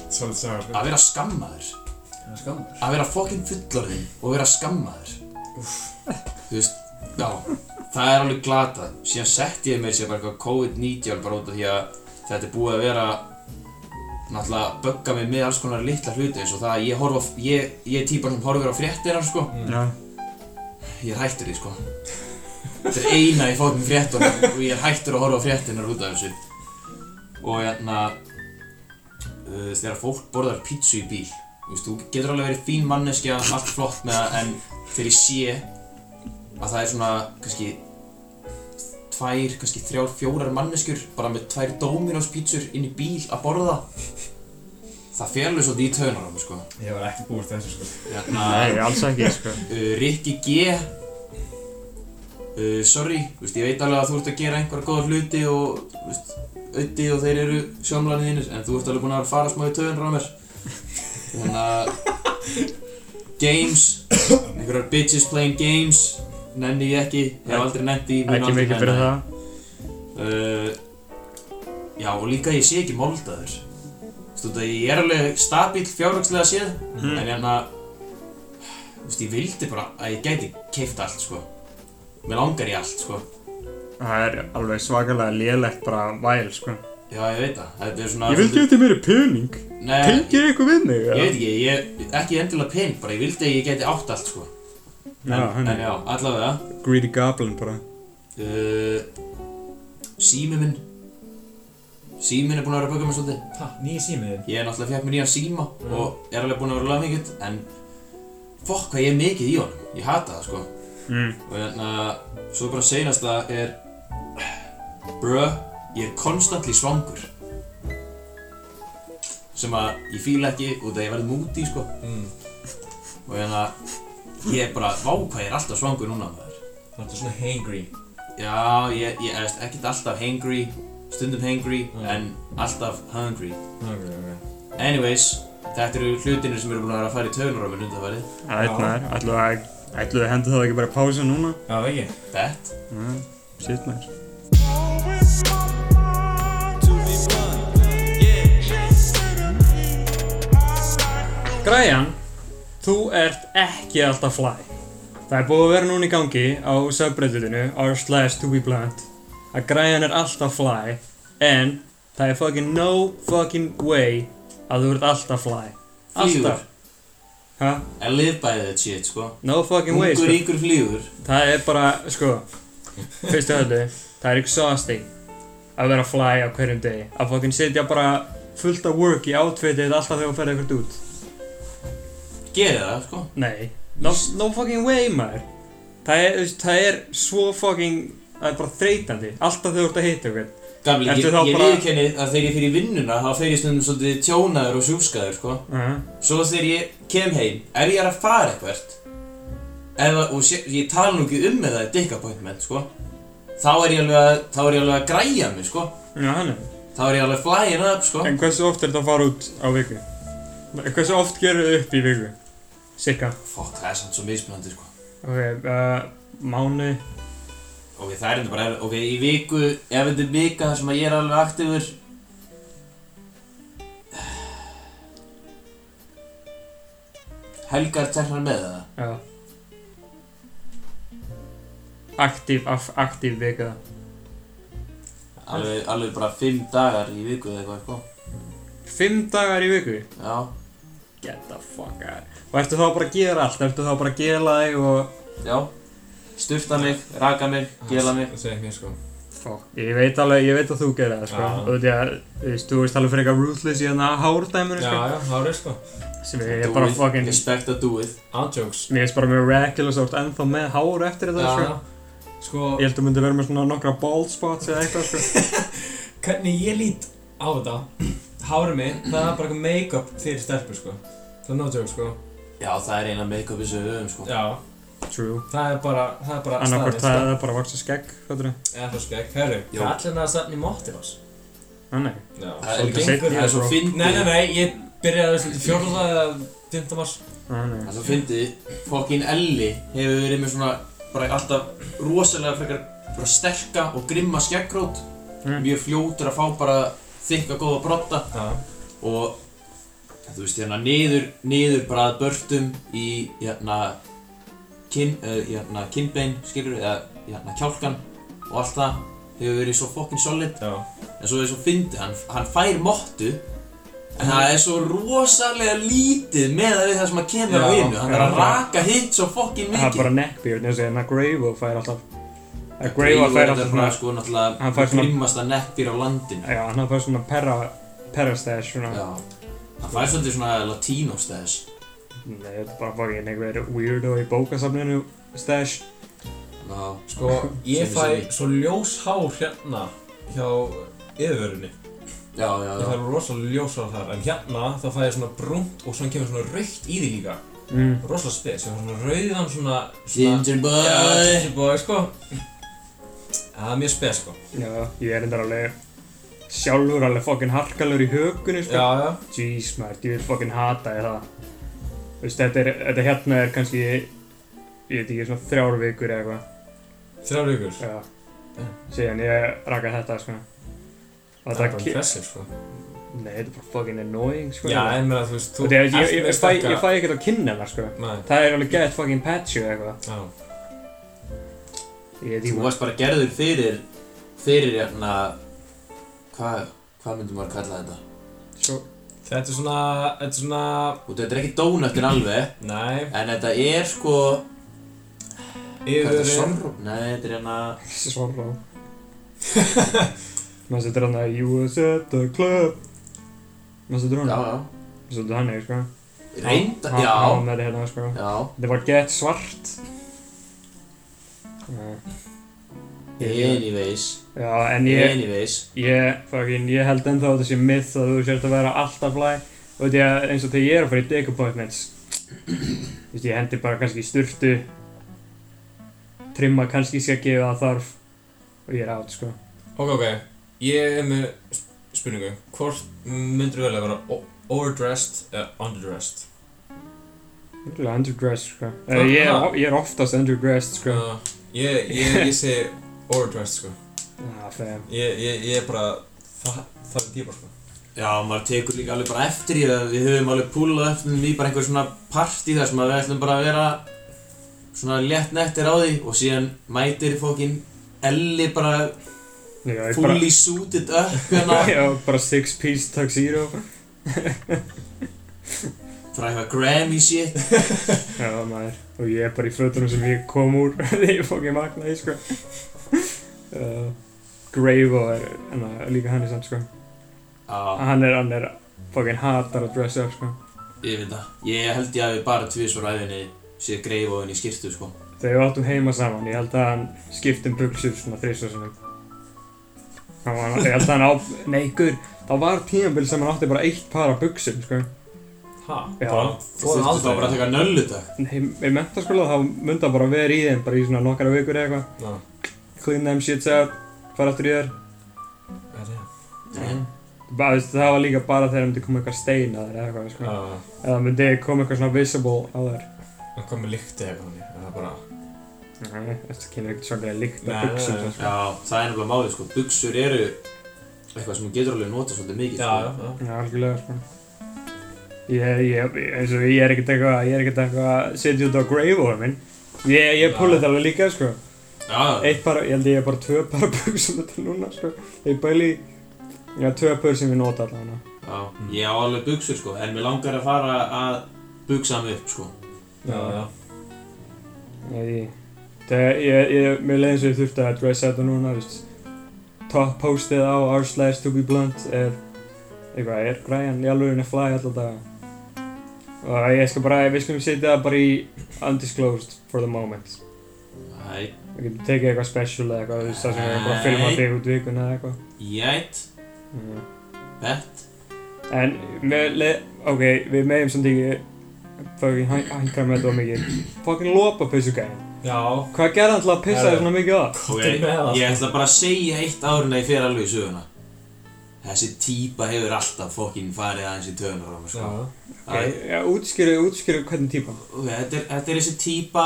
að vera skammaður. Það er skammur. Að vera fokkin fullorðinn og vera skammaður. Þú veist, já það er alveg glatað. Síðan setti ég mér sér bara eitthvað COVID-19 bara út af því að þetta er búið að vera náttúrulega bögga mig með alls konar litla hluti eins og það að ég horfa ég, ég er típan sem horfir á fréttina sko. Já, ég er hættur því sko. Þetta er eina í fókum fréttunum og ég er hættur að horfa á fréttinar út af þessu. Og hérna uh, þegar fólk borðar pítsu í bíl þú veist, þú getur alveg verið fín manneskja allt flott með það en þegar ég sé að það er svona kannski tvær, kannski þrjár, fjórar manneskjur bara með tvær Dominos pítsur inn í bíl að borða það alveg svolítið í taunar á mig sko. Ég var ekki búist þessu sko. Hérna, nei, alls ekki, sko. uh, Rikki G. Uh, Sorry, þú veist, ég veit alveg að þú ert að gera einhverja góða hluti og þú veist, Öddi og þeir eru sjómlanið þínir en þú ert alveg búinn að fara smá í töðunra á mér Games einhverjar bitches playing games nenni ég ekki, hef aldrei mun Ekki mikið fyrir það. Uh, Já, og líka ég sé ekki moldaður. Þú veist, ég er alveg stabíl fjárhagslega séð Mm. En hérna Þú veist, ég vildi bara að ég gæti keift allt, sko. Mér langar í allt, sko. Það er alveg svakalega lélegt bara væl, sko Já, ég veit það. Þetta er svona Ég vil gefa þér meiri pening. Nei, Tengir eitthvað við mig, ég veit ekki, ég, ekki endilega pening bara Ég vildi að ég gæti átt allt, sko. En, Já, hann en já, allavega. Greedy Goblin bara. Uh, Sími minn. Síminn er búinn að vera að bögga mig svolítið. Ha, nýja símiðin Ég er náttúrulega fekk mér nýjan síma Mm. og er alveg búinn að vera laga mikið en fokk hvað ég er mikið í honum, ég hata það sko. Mm. og hérna, svo bara seinasta er Bruh, ég er konstantli svangur. Sem að ég fíla ekki út af að ég verði múti sko. Mm. og hérna, ég er bara, vá hvað ég er alltaf svangur núna maður. Það er svona hangry. Já, ég, ég er ekkert alltaf hangry, stundum hangry Mm. en alltaf hungry. Hungry, ok. Anyways, þetta eru hlutinir sem eru búin að vera að fara í taugunar á mér undanfarið. Það er eitthvað er Ætlu að Ætlu að henda það ekki bara pása núna? Já, ekki. Bet. Já, shit Græjan, þú ert ekki alltaf fly. Það er búið að vera núna í gangi á subredditinu r slash to be blunt að græjan er alltaf fly en það er fucking no fucking way að þú ert alltaf fly. Alltaf. Hæ? I live by that shit, sko. No fucking way, Ungur sko. ríkur flýgur. Það er bara, sko, fyrstu öllu, það er exhausting að vera fly á hverjum degi. Að fucking sitja bara fullt af work í outfitið alltaf þegar þú ferði eitthvað út. Gerið það, sko. Nei, no, no fucking way maður. Það er, það er svo fucking, það er bara þreytandi, alltaf þegar þú ert að hitta eitthvað. Gamli, ég, Ertu þá ég bara- viðurkenni að þegar ég fyrir vinnuna þá fer ég stundum svolítið tjónaður og sjúskaður, sko. -huh. Svo þegar ég kem heim, ef ég er að fara eitthvert, eða, og sé, ég tala nú ekki um með það dick appointment, sko, þá er ég alveg að, þá er ég alveg að græja mig, sko. Já, hann er. Þá er ég alveg flying up, sko. En hversu oft er þetta að fara út á viku? Hversu oft gerur þið upp í viku? Cirka. Fokk, það er samt svo mismunandi, sko. Ok, uh, mánu. Ok, það er enda bara, ok, í viku, ef þetta er vika þar sem að ég er alveg aktífur Helgar teknar með það? Já. Aktív, af, aktív vika. Alveg, alveg bara fimm dagar í viku eða eitthvað, sko Fimm dagar í viku? Já, Get the fuck out. Og ertu þá bara að gera allt? Ertu þá bara að gela þig og... já Sturta mig, raka mig, gela mig Það segir mér sko Fuck. Ég veit alveg, ég veit að þú gerir það, sko. Já. Og því að, þú veist, þú veist alveg fyrir eitthvað ruthless í hárdæminu, Já, sko. já, hárið sko sem ég er Do bara it, fucking Respect að do it Ándjóks Mér finnst bara miraculous ert ennþá með hár eftir þetta sko. Sko, Ég held að þú myndi vera með svona nokkra bald spots eða eitthvað sko. hvernig ég lít á þetta Hárið mitt, það er bara eitthvað make-up fyrir stelpur sko. Það er no joke sko. Já, það er eina make-up sem við höfum, sko. Já, True. Það er bara, það er bara Annarkvort það er bara að vaksa skegg fattur sko. Eða það skegg, herru, Jó. kallina það stefni móttir ás Ah, nei Já, Það er svo líka gengur Það er svo fyndið. Nei, nei, nei, ég byrjaði svolítið fjórða eða 15 mars. Ah, nei. Það er svo fyndið. Fokkin Elli hefur verið með svona Bara alltaf rosalega frekar Bara sterka og grimma skeggrót Mm. Mjög fljótur að fá bara Þykka góða brotta. Já, Og Þú veist hérna niður Niður bara að börtum Í hérna Kinn, uh, hérna kinnbein skilur eða hérna kjálkan og allt það hefur verið svo fokkin solid. Já. En svo er svo fyndið, hann, hann fær mottu en það er svo rosalega lítið með að við það sem að kemur á Já, innu hann er að raka hitt svo fokkin Það er mikið. bara neckbeard eins og hérna Gravo fær alltaf að Grey Gravo fær alltaf svona sko náttúrulega Hann fær svona- grimmasta neckbýr á landinu. Já, hann fær svona perra perrastash svona. Já. Hann fær svolítið svona latino stash. Nei, þetta er bara fucking einhver weirdo í bókasafninu stash. Já. Sko, ég fæ svo ljós hár hérna hjá yfirvörunni. Já já Ég já fæ rosalega ljós hár þar En hérna þá fæ ég svona brúnt og svona kemur svona raukt í því líka. Mm. Rosalega spes, ég fæ svona rauðan svona, svona ginger boy Já, ginger boy, sko Það er mjög spes, sko. Já, ég er endar alveg sjálfur alveg fucking harkalur í hökunni sko. Já, já. Jeez maður, ég vil fucking hata ég það. Þú veist, þetta, er, þetta hérna er kannski ég veit ekki, svona þrjár vikur eða eitthvað. Þrjár vikur? Já, Já. síðan ég raka þetta sko. Og Það er bara impressive, sko. Nei, þetta er bara fucking annoying sko. Já, en meina, þú veist, Og þú þegar ég, fæ, ekkert á kinnina sko. Nei, Það er alveg gett fucking patchy eða eitthvað. Já þú varst bara gerður fyrir fyrir hérna hvað hvað myndum maður að kalla þetta? Svo, Þetta er svona, þetta er svona og þetta er ekki dónöttin alveg Nei, en þetta er sko hvað er þetta sorró nei þetta er hérna Sorró Maður setur hann að You was at the club. Maður setur hann já já. Maður setur hann sko. Reynda já. var með þetta hérna sko. Já. Þetta var gett svart. Já, anyways. Já, en ég, anyways. ég, fucking, ég held ennþá að sé myth að þú sért að vera alltaf fly. Og þetta er eins og þegar ég er að fara í dick appointments Þú veist, ég hendi bara kannski í sturtu trimma kannski skeggi ef það þarf og ég er átt, sko. Ok, ok. Ég er með sp- spurningu. Hvort myndur þú velja að vera o- overdressed eða underdressed? Örugglega underdressed, sko. Eða ég, er- ég er oftast underdressed, sko. Uh, ég, ég, ég segi overdressed, sko. Já, fem Ég, ég, ég er bara það, það er típa, sko. Já, maður tekur líka alveg bara eftir í það Við höfum alveg púlað eftir því bara einhver svona partí þar sem að við ætlum bara að vera svona létt nettir á því og síðan mætir fókin Elli bara Já, ég bara, fully suited up hérna. Já, bara six piece tuxedo frá eitthvað Grammy shit. Já, maður. Og ég er bara í fötunum sem ég kom úr þegar ég fokkin vaknaði, sko. Uh, Gravo er hana, líka hann í samt, sko. Já, Hann er, hann er fokkin hatar að dressa upp, sko. Ég veit það. Ég held ég að við bara tvisvar æfinni séð og henni í skirtu sko. Þegar við áttum heima saman, ég held að hann skipti um buksur svona Hann var, ég held að hann á, nei, guður Það var tímabil sem hann átti bara eitt par af buksum, sko. Bara, Þú þurftu þá bara að taka nöllutak Nei, í mentaskóla þá myndi hann bara vera í þeim bara í svona nokkara vikur eða eitthvað. Já, Clean them shits up, fara aftur í þér er það? Það var líka bara þegar myndi koma eitthvað stein að þér eða eitthvað, sko. Eða myndi koma eitthvað svona visible á þér. hvað með lykti eitthvað þannig? Er það bara Nei, þetta kynir ekkert svolítið líkt af sko. Já, það er nefnilega málið sko. Buxur eru eitthvað sem getur alveg notað svolítið mikið Ég, ég, eins og ég er ekkert eitthvað, ég er ekkert eitthvað að setja út á grave minn. Ég, ég púla þetta alveg líka, sko. Já, Eitt bara, ég held ég er bara tvö bara buksum þetta núna, sko. Ég bæli, já, tvö pör sem ég nota allavega. já, ég á alveg buxur sko En mér langar að fara að buxa mig upp sko Já, já Ég, það, ég, ég, mér leiði eins og ég þurfti að dressa þetta núna, veist. Top postið á r slash to be blunt er, eitthvað, er græjan í alvegurinn að fly alltaf daga. Og ég skal bara, við skulum setja það bara í undisclosed for the moment. Æ, við getum tekið eitthvað special eða eitthvað, þú veist það sem við erum bara að filma þig út vikuna eða eitthvað. Jætt, Mm. bett. En með, le, ok, við meðum samt ekki fucking hænkra með þetta of mikið. Fucking lopapeysu gæðin Já, Hvað gerði hann til að pissa þér svona mikið á? Ok, Þetta er með það, ég ætla bara að segja eitt að ég fer alveg í söguna Þessi típa hefur alltaf fokkin farið aðeins í töðunar á mig, sko. Já, Ok, ja, útskýru, útskýru hvernig típa Ok, þetta er, þetta er þessi típa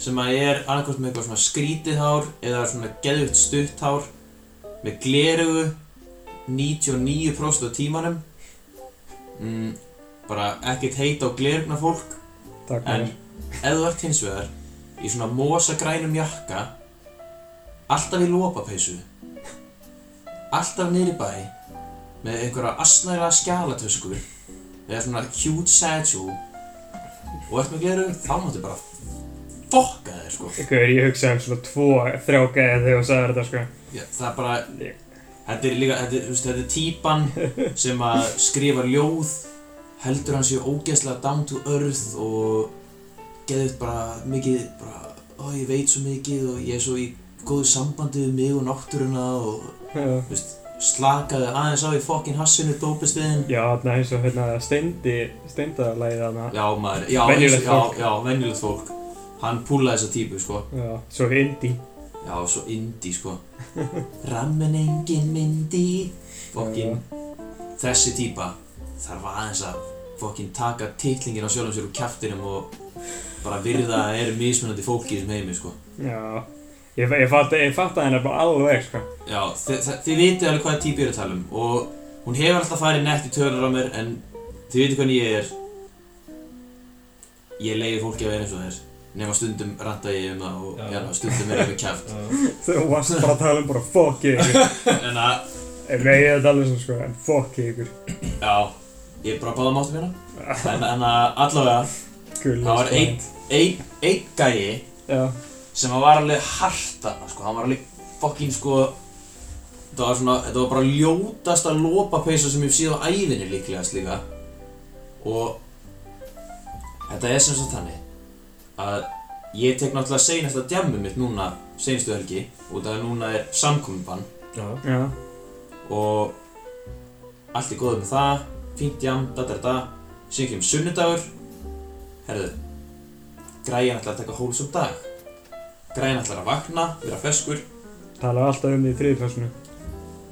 sem að er annarkvæmt með eitthvað svona skrítið hár eða svona geðvitt stutt hár með glerugu 99% af tímanum. Mm, bara ekkert heit á glerugna fólk. Takk en fyrir. ef þú ert hins vegar í svona mosagrænum jakka alltaf í lopapeysu alltaf niður í bæ með einhverja asnæra skjálatösku eða svona huge satchel. Og ert með gleru þá máttu bara fokka þér sko. Ykkur, ég hugsa um svona tvo, þrjá gæði þegar þú sagði þetta sko. Já, það er bara þetta er líka, þetta er, þetta er típan sem að skrifa ljóð heldur hann séu ógeðslega down to earth og geðið bara mikið bara, ó ég veit svo mikið og ég er svo í góðu sambandi við mig og náttúruna og slakaði aðeins á í fokkin hassinu dópistiðin já þarna eins og hérna steindi, steindalæði þarna. Já maður, já, Venjulegt fólk. já, já, venjulegt fólk. Hann púlaði þessa típu sko. Já, svo indie. Já, svo indie sko. Rammen engin myndi. Fokkin Þessi típa þarf aðeins að fokkin taka titlingin á sjálfum sér úr kjaftinum og bara virða að er mismunandi fólki í þessum heimi sko. Já, ég, ég fatt ég fatt að hennar bara alveg sko. Já, þi- þi- þið vitið alveg hvaða típu ég er að tala um og hún hefur alltaf farið nett í tölur á mér en þið vitið hvernig ég er. Ég leiði fólki að vera eins og þess nema stundum ranta ég um það og Já. já, stundum er ég með já. Þú varst bara að tala um bara fuck ykkur en að Ef ég er að tala um svona sko, en fuck ykkur Já, ég er bara báða máttum hérna. En, að allavega, Gull það var einn ein, ein gæi Já, sem að var alveg harta, sko, hann var alveg fokkin, sko Þetta var svona, þetta var bara ljótasta lopapeysa sem ég hef síð á ævinni líklegast líka Og þetta er sem sagt þannig að ég tek náttúrulega seinast að djammu mitt núna seinustu helgi og það núna er samkominbann já. já, og allt er góð með það, fínt jam, da da da. Síðan kemur sunnudagur. Herðu græjan ætlar að taka hólsum dag græjan ætlar að vakna, vera feskur. Tala alltaf um því í þriðfjörsunu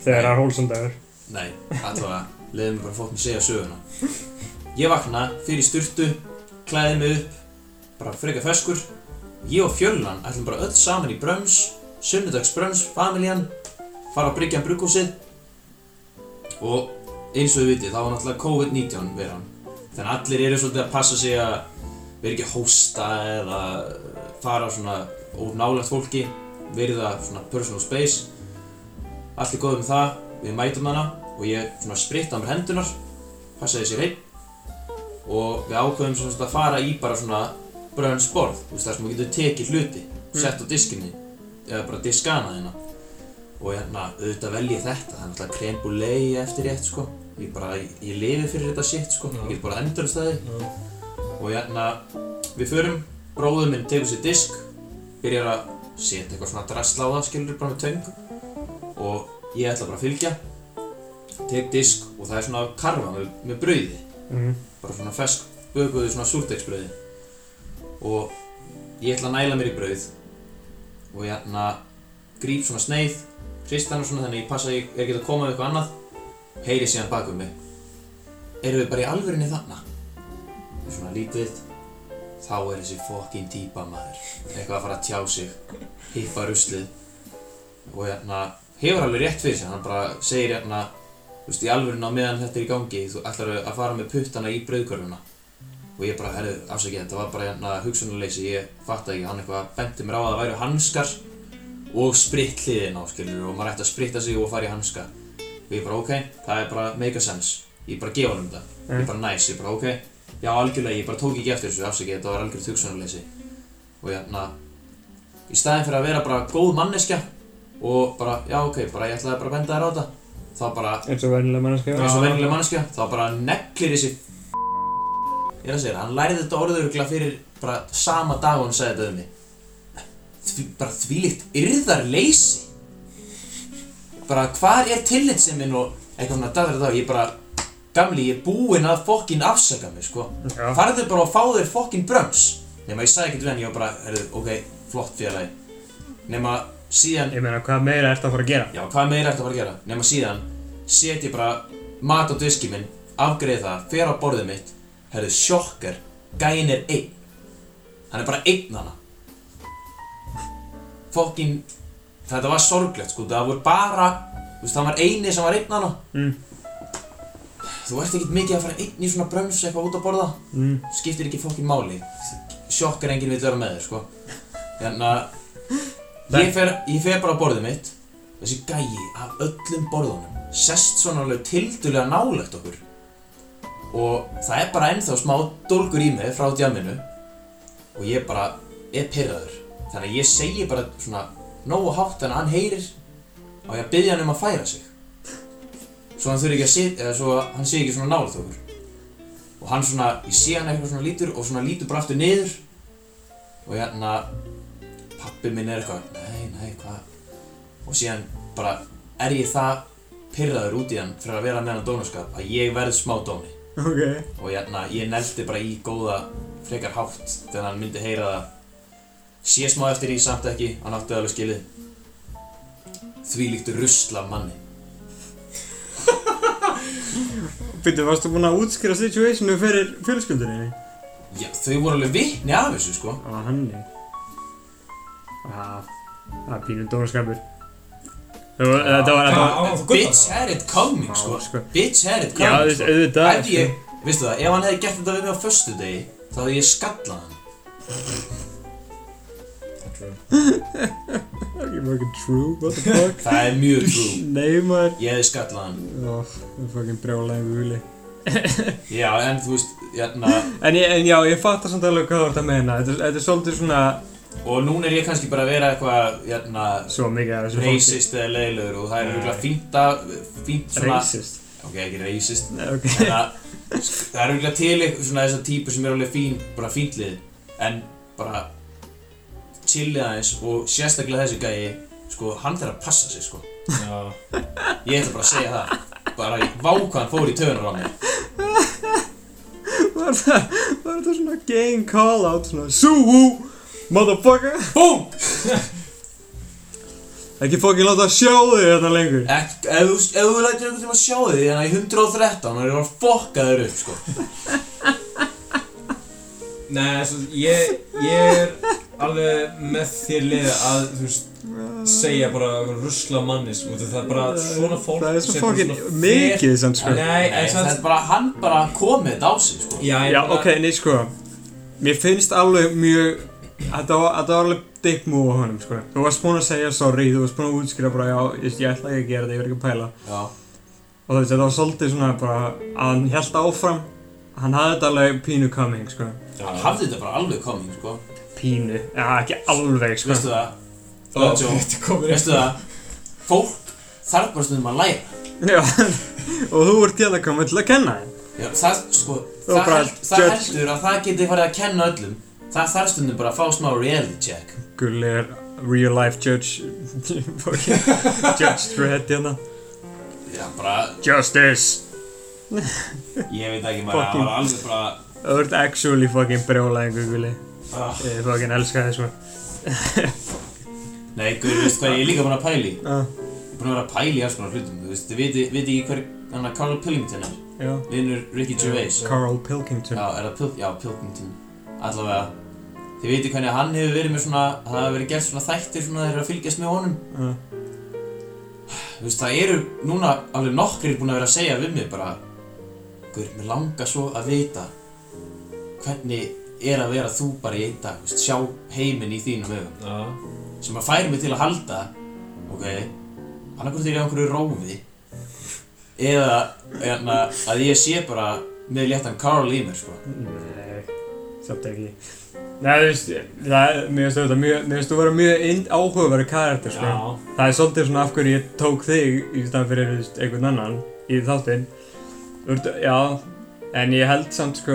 Þegar það er hólsandagur nei, allavega, leiðum mig bara að fótt mig segja söguna. Ég vakna, fyrir sturtu klæði mig upp bara frekar feskur. Ég og fjöllan ætlum bara öll saman í bröms sunnudags bröms, familjan fara á Bryggjan brugghúsið. Og eins og við vitið þá var náttúrulega COVID-19 veran þannig að allir eru svolítið að passa sig að vera ekki að hósta eða fara svona óf nálægt fólki verða svona personal space. Allt er góð með það við mætum hana og ég svona spritta á mér hendunar passaði sér einn og við ákveðum svona að fara í bara svona brönnsborð, þú veist það sem þú getur tekið hluti sett á diskinni eða bara diskana þína. Og hérna auðvitað vel ég þetta það er náttúrulega brûlée eftir rétt sko. Ég bara, ég, lifi fyrir þetta shit sko. Ég get bara endur staði Já. og hérna við förum, bróður minn tegur sér disk byrjar að setja eitthvað svona drasla á það skilur bara með töng. Og ég ætla bara að fylgja. Tek disk og það er svona karfa með, með brauði. Mm. bara svona fesk bökuðu svona súrteiksbrauði og ég ætla að næla mér í brauð. Og ég hérna gríp svona sneið hrist hana svona þannig ég passa að ég er ekki að koma við eitthvað annað. Heyri síðan bak um mig. Erum við bara í alvörinni þarna? Og svona lítið þá er þessi fokkin típa maður. Eitthvað að fara að tjá sig. Hippa ruslið. Og hérna hefur alveg rétt fyrir sig hann bara segir hérna þú veist í alvörinni á meðan þetta er í gangi þú ætlar að fara með puttana í brauðkörfuna. Og ég bara, herðu, afsakið, þetta var bara hérna hugsunarleysi, ég fatt ekki, hann eitthvað benti mér á að það væru hanskar og spritt hliðin á, skilur, og maður ætti að spritta sig og fara í hanska. Og ég bara, ok, það er bara make a sense. Ég bara gefa hann um þetta, ég bara nice, ég bara, ok já, algjörlega, ég bara tók ekki eftir þessu, afsakið, þetta var algjörð hugsunarleysi og hérna í staðin fyrir að vera bara góð manneskja og bara, já, ok, bara ég ætlaði bara að benda þér á þetta þá bara eins og vennilega mannskja eins og vennileg manneskja þá bara neglir þessi ég er að segja það, hann lærði þetta orðurugla fyrir bara sama dag og hann sagði þetta um mig. Því, bara þvílíkt yrðar leysi bara hvar er tillitseminn og eitthvað svona dagur dag ég bara, gamli, ég er búinn að fokkin afsaka mig, sko Já. farðu bara og fá þér fokkin bröms nema ég sagði ekkert við hann, ég var bara, herru, ok, flott félagi nema síðan Ég meina, hvað meira ertu að fara að gera? Já, hvað meira ertu að fara að gera? Nefna síðan set ég bara mat á diski minn, afgreið það, fer á borðið mitt, herðu sjokkar, gæin er einn. Hann er bara einn hana. Fokkin, þetta var sorglegt sko, það voru bara, þú veist, það var eini sem var einn hana. Mm. Þú ert ekkert mikið að fara einn í svona bröms eitthvað út að borða, Mm. skiptir ekki fokkin máli. Sjokkar enginn vil vera með þér, sko. Þannig að ég fer, ég fer bara á borðið mitt, þessi gæi af öllum borðunum sest svona alveg tildulega nálegt okkur. Og það er bara ennþá smá dólgur í mig frá djamminu. Og ég bara er pyrraður þannig að ég segi bara svona nógu hátt en hann heyrir og ég byrja hann um að færa sig svo hann þurfi ekki að sit eða svo hann sé ekki svona nálegt okkur. Og hann svona, ég sé hann eitthvað svona lítur og svona lítur bara aftur niður. Og hérna pappi minn er eitthvað, nei, nei, hvað? Og síðan bara er ég það pyrraður út í hann fyrir að vera með hann dónaskap að ég verð smá dóni. Ok. og hérna, ég neldi bara í góða frekar hátt þegar hann myndi heyra það sé smá eftir í samt ekki hann átti alveg skilið. Því líktu rusla manni Býttu, varstu búinn að útskýra situationu fyrir fjölskyldunni? já, þau voru alveg vitni af þessu sko Á, hann Já, það er pínu dónaskapur. Það var, þetta var, þetta var, það bitch had it coming Já, sko sko. bitch had it já, coming þú veist, sko. auðvitað, ef ég, veistu það, ef hann hefði gert þetta við mig á föstu degi þá hefði ég skallað hann Fucking fucking true, what the fuck? það er mjög true Nei, maður. ég hefði skallað hann Ó, það er fucking brjálæði huli. já, en þú veist, hérna En, en já, ég fattar samt alveg hvað þú ert að meina. Þetta, þetta er svolítið svona, og núna er ég kannski bara að vera eitthvað hérna svo mikið af þessu fólki. racist eða leiðilegur og það er auðvitað fínt að fínt svona Racist? ok, ekki racist Nei, ok. en að það er auðvitað til eitthvað svona þessar típur sem er alveg fín bara fíntlið en bara chillið aðeins og sérstaklega þessi gæi sko, hann þarf að passa sig sko. Já. ég ætla bara að segja það. Bara í vákvæðan fór í töðunar á mig Var það, var það svona gang call-out, svona Suhu, motherfucker. BOOM! Ekki fucking láta sjá þig þetta lengur. Ek, ef þú, ef þú lætur einhvern tíma sjá þig þannig að í 113 og er að fokka þér upp sko Nei, svo, ég, ég er alveg með þér liði að, þú veist, segja bara rusla mannis út af það er bara svona fólk Það er svo svona mikið samt sko. Nei, Nei, en það er samt bara hann bara komið þetta á sig sko. Já, Já, bara- ok, nei sko Mér finnst alveg mjög þetta var alveg dick move á honum sko. Þú varst búinn að segja sorry, þú varst búinn að útskýra bara Já, ég, ég ætla ekki að gera þetta, ég verð ekki að pæla. Já, Og þú veist, þetta var svolítið svona bara Að hann held áfram Hann hafði þetta alveg pínu coming sko. Hann hafði þetta bara alveg komið sko. Pínu, já ekki alveg sko. Veistu það, Joe, Þetta komur veistu það? Fólk þarf bara stundum að læra. Já, og þú ert hérna komið til að kenna þeim. Já, það sko, Þú það, bara held, það judge. heldur að það geti farið að kenna öllum. Það þarf stundum bara að fá smá reality check. Gulli er real life judge fucking Judge Dredd hérna. Já, bara, Justice ég veit ekki maður, það var alveg bara Þú ert actually fucking brjólæðingu Gulli. Uh, Ég fucking elska þess sko. Nei, guður, veistu hvað ég er líka búin að pæli ah, Ég er búin að vera að pæli í alls konar hlutum Þú veist, þið viti ekki hver, hann að Carl Pilkington er? Vinnur Ricky Gervais. Carl Pilkington. Já, er það Pil já, Pilkington. Allavega Þið viti hvernig hann hefur verið með svona Það hafa verið gert svona þættir svona þeir eru að fylgjast með honum. Ah. Þú veist, það eru núna alveg nokkrir búin að vera að segja við mig bara Guður, mér langar svo að vita Hvernig er að vera þú bara í einn dag þú veist, Sjá heiminn í þínum öfum Já, Sem að færi mig til að halda Ok Annarkvort er ég á einhverju rófi Eða eðna, að ég sé bara með léttan Carl í mér sko. Nei, samt ekki Nei, þú veist, það er, mér finnst þetta mjög, mér finnst þú vera mjög áhugaverður karakter, sko. já, Það er svolítið svona af hverju ég tók þig í staðan fyrir, þú veist, einhvern annan í þáttinn. Já, en ég held samt, sko,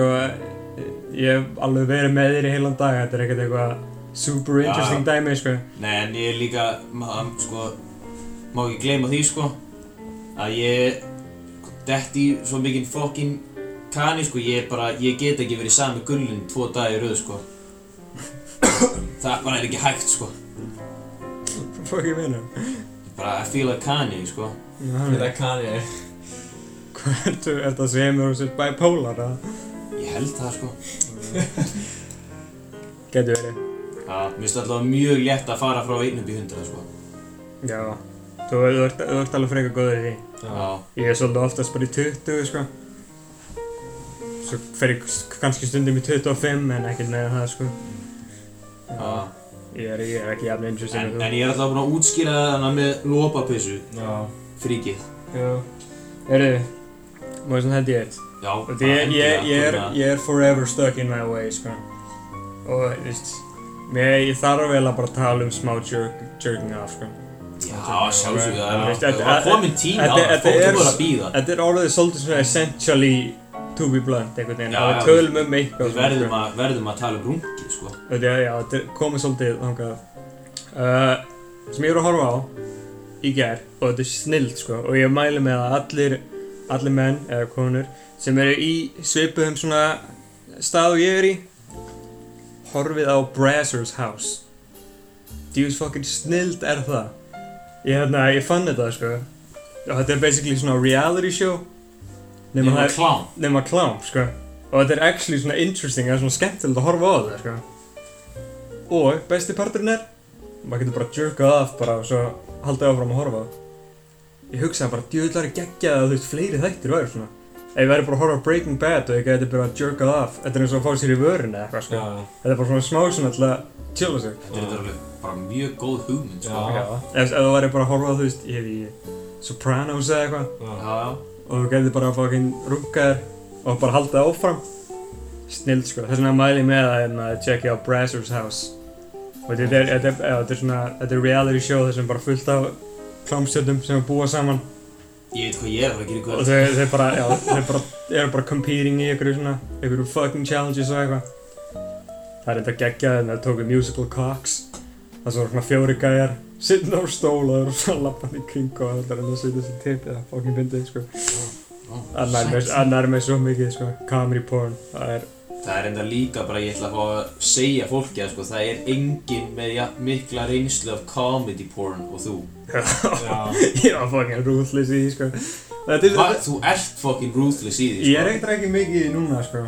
ég hef alveg verið með þér í heilan dag, þetta er ekkert eitthvað super interesting dæmi, sko. Nei, en ég er líka, ma- sko, má ekki gleyma því, sko, að ég dett í svo mikinn fokkin kani, sko, ég bara, ég get ekki verið sami gullin tvo dagi í röð, sko. Það bara er ekki hægt, sko. Ég meina. Bara, I feel like Kanye, sko. Þetta er Kanye. Hvað ertu, ertu að segja mér og sér bipolar, eða? Ég held það, sko. Getur verið. Já, mér finnst alltaf mjög létt að fara frá 1 upp í 100, sko. Já. Þú, þú, ert, þú ert alveg frekar góður í því. Já. Ég er svolítið oftast bara í 20, sko. Svo fer ég kannski stundum í 25, en ekkert með það, sko. Já. Ég er, ég er ekki jafn interesting En, en þú. en ég er alltaf búinn að útskýra hana með lópapissu, Já. fríkið. Já. Eru, ég svona held ég eitt? Þetta ég, ég, ég, er, ég er forever stuck in my way, sko. Og, veist, ég þarf vel að bara tala um smá jerk, jerking off, sko. Já, sjálfsögðu, það var komin tíma á það, fólk bara að býða. Þetta er orðið svolítið svona essentially to be blunt, einhvern veginn. Að við tölum um eitthvað Við verðum að, verðum að tala um rungið, sko. Þetta er, komið svolítið þangað. Uh, sem ég voru að horfa á í gær og þetta er snild, sko. Og ég mæli með að allir, allir menn eða konur sem eru í svipuðum svona stað og ég er í horfið á Brazzers House. Djús fucking snild er það. Ég, hérna, ég fann þetta, sko. Og þetta er basically svona reality show. Nema klám. nema klám, sko. Og þetta er actually svona interesting, það er svona skemmtilegt að horfa á það, sko. Og besti parturinn er, maður getur bara jerkað af bara og svo haldið áfram að horfa á. Ég hugsaði bara, djöðlar er geggjað að þú veist, fleiri þættir væri svona. Ef ég væri bara að horfa á Breaking Bad og ég geti bara jerkað af, þetta er eins og að fá sér í vörin eða eitthvað, sko. Þetta er bara svona smá svona til að chilla sig. Þetta er alveg bara mjög góð hugmynd, sko. Já. Ef, ef þú væri bara að horfa þú veist, ég hef í Sopranos eða eitthvað, og þú getur bara að fucking runga þér og bara halda það áfram snild sko, þess vegna mæli ég með að hérna, checka á Brazzers House og þetta er, svona þetta er reality show þar sem bara fullt af klámstöndum sem er búa saman. Ég veit hvað ég er að gera í og þau, þau bara, já, þau bara eru bara competing í einhverju svona einhverju fucking challenges og eitthvað. Það er þetta geggjað en það tóku musical cocks. Það er svona fjóri gæjar sittin á stól og það eru svona lappandi í kring og það er að setja þessi tipp eða fucking fyndið sko. Annar með svo mikið, sko, comedy porn, það er, Það er enda líka bara, ég ætla að fá að segja fólki að sko, það er enginn með ja, mikla reynslu af comedy porn og þú. Já. ég var fucking ruthless í því, sko. Er, Hva? Þú ert fucking ruthless í því, ég er sko. ekkert ekki mikið í því núna, sko.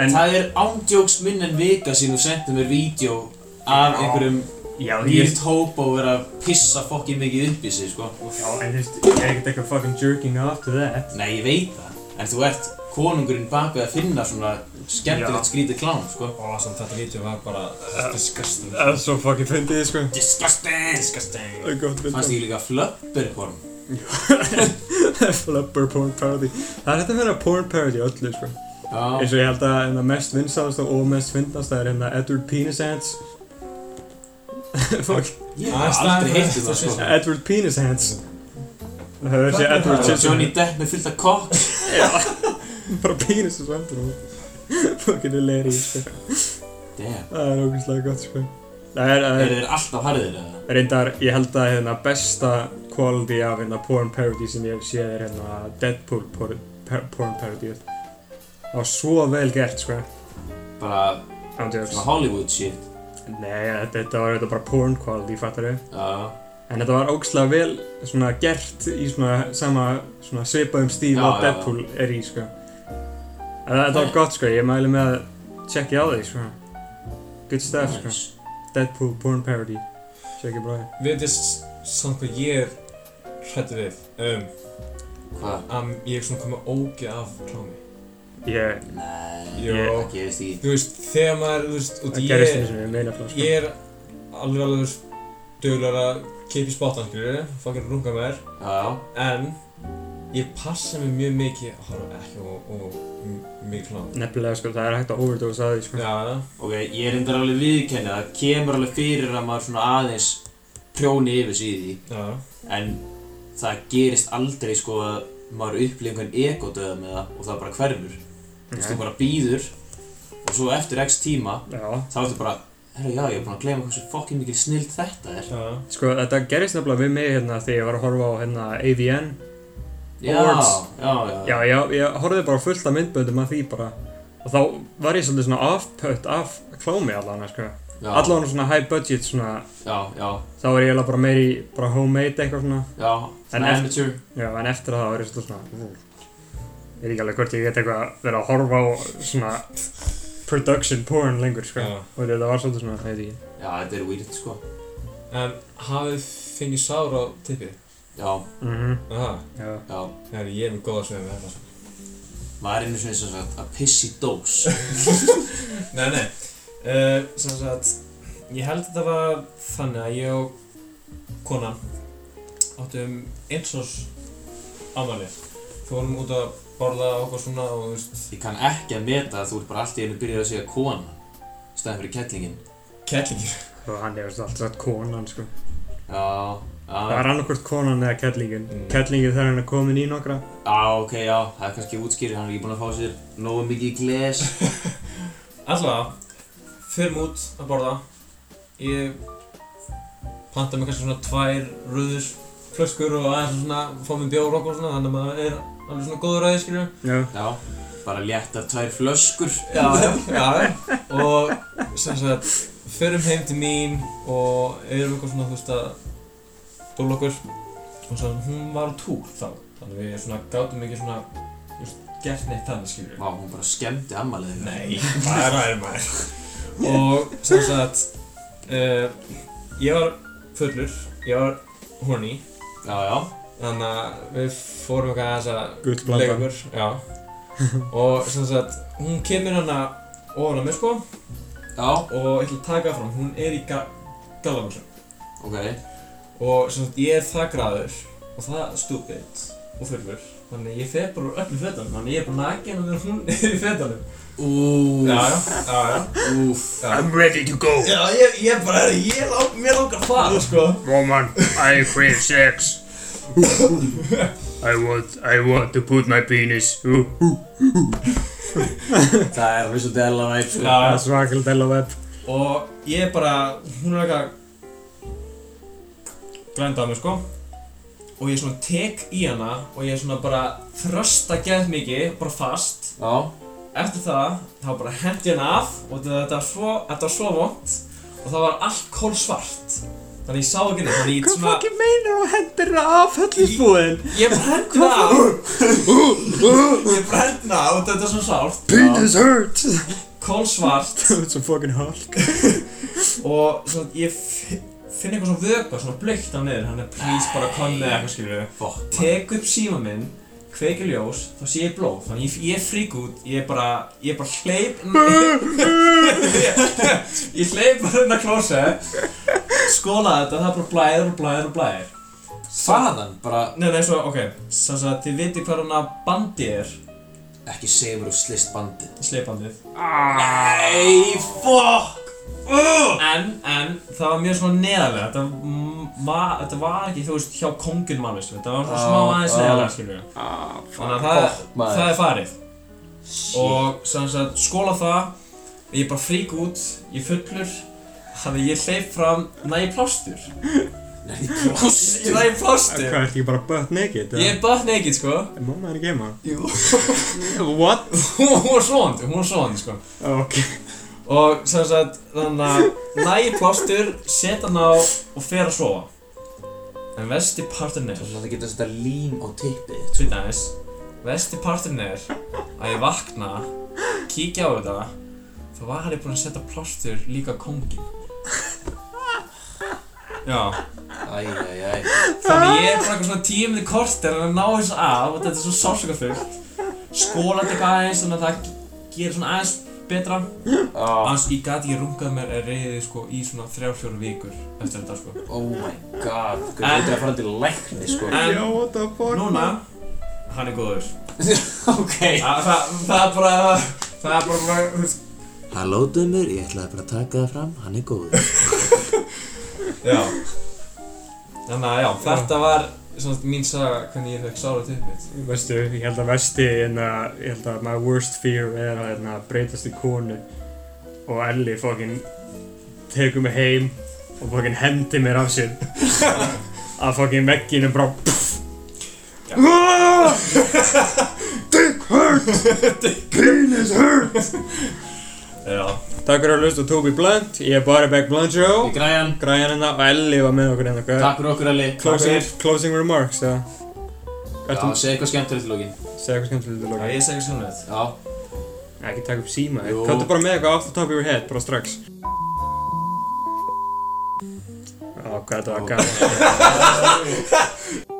En, Það er ándjóks minn en vika sín þú sendið mér vídeo af Já. einhverjum nýrt hóp og vera að pissa fucking mikið upp í sig, sko. já, en þú veist, ég er ekkert eitthvað fucking jerking off to that. Nei, ég veit það. En þú ert konungurinn bak við að finna svona skemmtilegt skrítið klám, sko. Og samt þetta vídeo var bara disgusting. Það er svo fucking fyndið, sko. Disgusting! Disgusting. Það er gott Fannst mynd. ég líka flöppur porn? Flubber porn parody. Það er þetta að vera porn parody öllu, sko. Já. Eins og ég held að mest vinsalast og mest fyndast það er hérna Edward Penis Hands. Fuck. Ég hef aldrei um það, sko. Edward Penis Hands. Það hefur þessi Hvað er Edward? Scissorhands. Johnny Depp með fullt af kokk. bara pínus og svendur og fucking hilarious sko. Damn. það er ógeðslega gott sko það er, það Er er þeir alltaf harðir eða? reyndar, ég held að hérna besta quality af hérna porn parody sem ég hef séð er hérna Deadpool porn, par, porn parody það var svo vel gert sko Bara ándjóks svona Hollywood shit. nei, þetta, þetta var þetta bara porn quality, fattar þau Já. en þetta var ógeðslega vel svona gert í svona sama svona svipaðum stíl Já, og já, Deadpool er í sko en þetta var gott sko, ég mæli með að checki á því sko good stuff sko Nice. Deadpool porn parody Sjekki bræði Við þess samt hvað ég er hrættu við. Um, Hvað? að ég er svona komið ógeð af klámi. Ég, Nei, það gerist í. Þú veist, þegar maður, þú veist, út það ég, gerist einu sinni meina frá sko ég er alveg alveg duglegur að keipa í spottan, skilur fucking runga með þér, Já. en ég passa mig mjög mikið að horfa ekki og, og mikið klám. Nefnilega sko, það er hægt að overdose að því sko. Já, já, Ok, ég er endur alveg viðkenni það kemur alveg fyrir að maður svona aðeins prjóni yfir sig í því. Já, en það gerist aldrei sko að maður upplifir einhvern egodöða með það og það bara hverfur. Þú veist, þú bara býður og svo eftir x tíma Já, þá ertu bara herru já, ég er búinn að gleyma hversu fokkin mikil snild þetta er. Já. sko þetta gerist nefnilega við mig hérna þegar ég var að horfa á hérna AVN Awards. já, já, Já, ég, horfði bara á fullt af myndböndum af því bara. Og þá var ég svolítið svona off-put af klámi allan, sko. Allan svona high budget svona. Já, já, þá er ég eiginlega bara meiri bara homemade eitthvað svona. Já, svona amateur. Já, en eftir það var ég svolítið svona ú, ég veit ekki alveg hvort ég get eitthvað verið að horfa á svona production porn lengur, sko. Já. og þetta var svolítið svona, ég veit ekki. Já, þetta er weird, sko. En hafið fengið sár á tippið? Já, Mhm, Aha, já. Já, það er ég er með góða sveið með þetta. maður er einu eins og sagt að piss í dós. Nei, nei. Uh, sem sagt, ég held að þetta var þannig að ég og konan áttum eins og ámæli. Fórum út að borða og okkur svona og þú veist, ég kann ekki að meta að þú ert bara allt í einu byrjað að segja kona í staðin fyrir kettlingin kettlingir. og hann hefur alltaf sagt konan, sko. Já, það já, er annarkvort konan eða kettlingin Mm. kettlingin þegar hann er komin í nokkra. Já, ok, já. Það er kannski útskýrið, hann er ekki búinn að fá sér nógu mikið gles. Alltaf, förum út að borða. Ég panta mig kannski svona tvær rauður flöskur og aðeins svona fá mér bjór og okkur svona þannig að maður er alveg svona góður ræði, skilju. já, já, bara léttar tvær flöskur. Já, já, já, og sem sagt, förum heim til mín og erum eitthvað svona, þú veist, að dóla okkur og svo hún var á túr þá, þannig við svona gátum ekki svona, veist, gert neitt þannig, skilur Vá, hún bara skemmti ammalið þig. Nei, hvað er maður? og sem sagt, uh, ég var fullur, ég var horny, Já, já, þannig að við fórum eitthvað aðeins að leika okkur, já, og sem sagt, hún kemur hana ofan á mig, sko, já, og ég ætla að taka fram, hún er í ga gallaböksum ok og sem sagt ég er það graður og það stúpid og fullur. Þannig ég fer bara úr öllum fötunum. Þannig ég er bara nakin og þegar hún er í fötunum. Úf, já, já, já, já, úf já. ready to go. Já ég, ég bara, ég lang, mér langar að fara sko. Woman, I crave sex. I want, I want to put my penis. Það er alveg svolítið ella væp, sko. Já, það er svakald ella web og ég bara, hún er eitthvað glænda á mig sko. Og ég svona tek í hana og ég svona bara þrösta gett mikið, bara fast. Já, Eftir það, þá bara hendi hann af og þetta var svo, þetta var svo vond og það var allt kólsvart Þannig ég sá ekki neitt, þannig ég Hvað svona, fokkin meinar þú hendir það af höllusbúðin? ég bara hendi það af Ég bara hendi það af og þetta er svo sárt. Penis hurt. Kólsvart Þú ert svo fokkin hulk. Og svona, ég fi- finn eitthvað svona vöku, svona blökt á niður Hann er please bara kom með eitthvað fokk maður. Tek upp síma minn, kveiki ljós, þá sé ég blóð. Þannig ég, ég frík út, ég bara, ég bara hleyp Ég hleyp bara inn að klósett Skóla þetta, það er bara blæðir og blæðir og blæðir. Hvaðan? Bara Nei, nei, svo, ok, þannig að þið viti hvað hana bandið er? Ekki segja mér úr slist bandið. Nei, fokk En, en, það var mjög svona neðarlega Þetta, var, þetta var ekki, þú veist, hjá kongin mannveist Þetta var svona smá aðeins já. neðarlega, skilur við Ah, Þannig að það, maður. það er farið. Og sem sagt, skóla það Ég bara frík út, ég fullur Þannig að ég hleyp fram, næ ég plástur. Nei, Ég plástur? Næ ég plástur. Hvað, ertu ekki bara butt naked? Ég er butt naked, sko. Er mamma henni geima? Jú. What? Hún var svoandi, hún var svoandi, sko. Ok Og sem sagt, þannig að næ ég plástur, set hann á og fer að sofa. En vesti parturinn er Það geta að setja lím á tippið Svita aðeins Vesti parturinn er að ég vakna Kíkja á þetta Þá var ég búinn að setja plástur líka á kóngin Já. Æj, æj, æj Þannig ég er bara eitthvað svona tíu minni korter að ná þessu af og þetta er svo sásökafullt Skólandi eitthvað aðeins þannig að það gerir svona aðeins betra. Annars ég gati ekki rungað mér að reyði sko í svona þrjár fjóru vikur eftir þetta sko. Oh my god Hvað En- er þetta að fara til lækni, sko. En Já, what the fuck? núna, hann er góður. Ok. Það, það, það er bara, það er bara, þú veist. Halló dömur, ég ætlaði bara að taka það fram, hann er góður. Já. Þannig að já, þetta var svona mín saga hvernig ég fekk sára til mitt Veistu, ég held að vesti en að, ég held að my worst fear er að hérna, breytast í konu og Elli fokkin tekur mig heim og fokkin hendi mér af sér. Að fokkin vegginu bara Ah! Dick hurt! Penis hurt! Já. Takk fyrir að hlusta Toby Blunt. Ég er bara Beck Blunt Show Í græjan, Græjan hérna og Elli var með okkur hérna takk fyrir okkur Elli. Closing, closing remarks Já, segja eitthvað skemmtilegt í lógin segja eitthvað skemmtilegt í Já, lokin? ég segi sannlega Já, Ekki taka upp síma. Káttu bara með eitthvað off the top of your head bara strax. Já, hvað þetta var gaman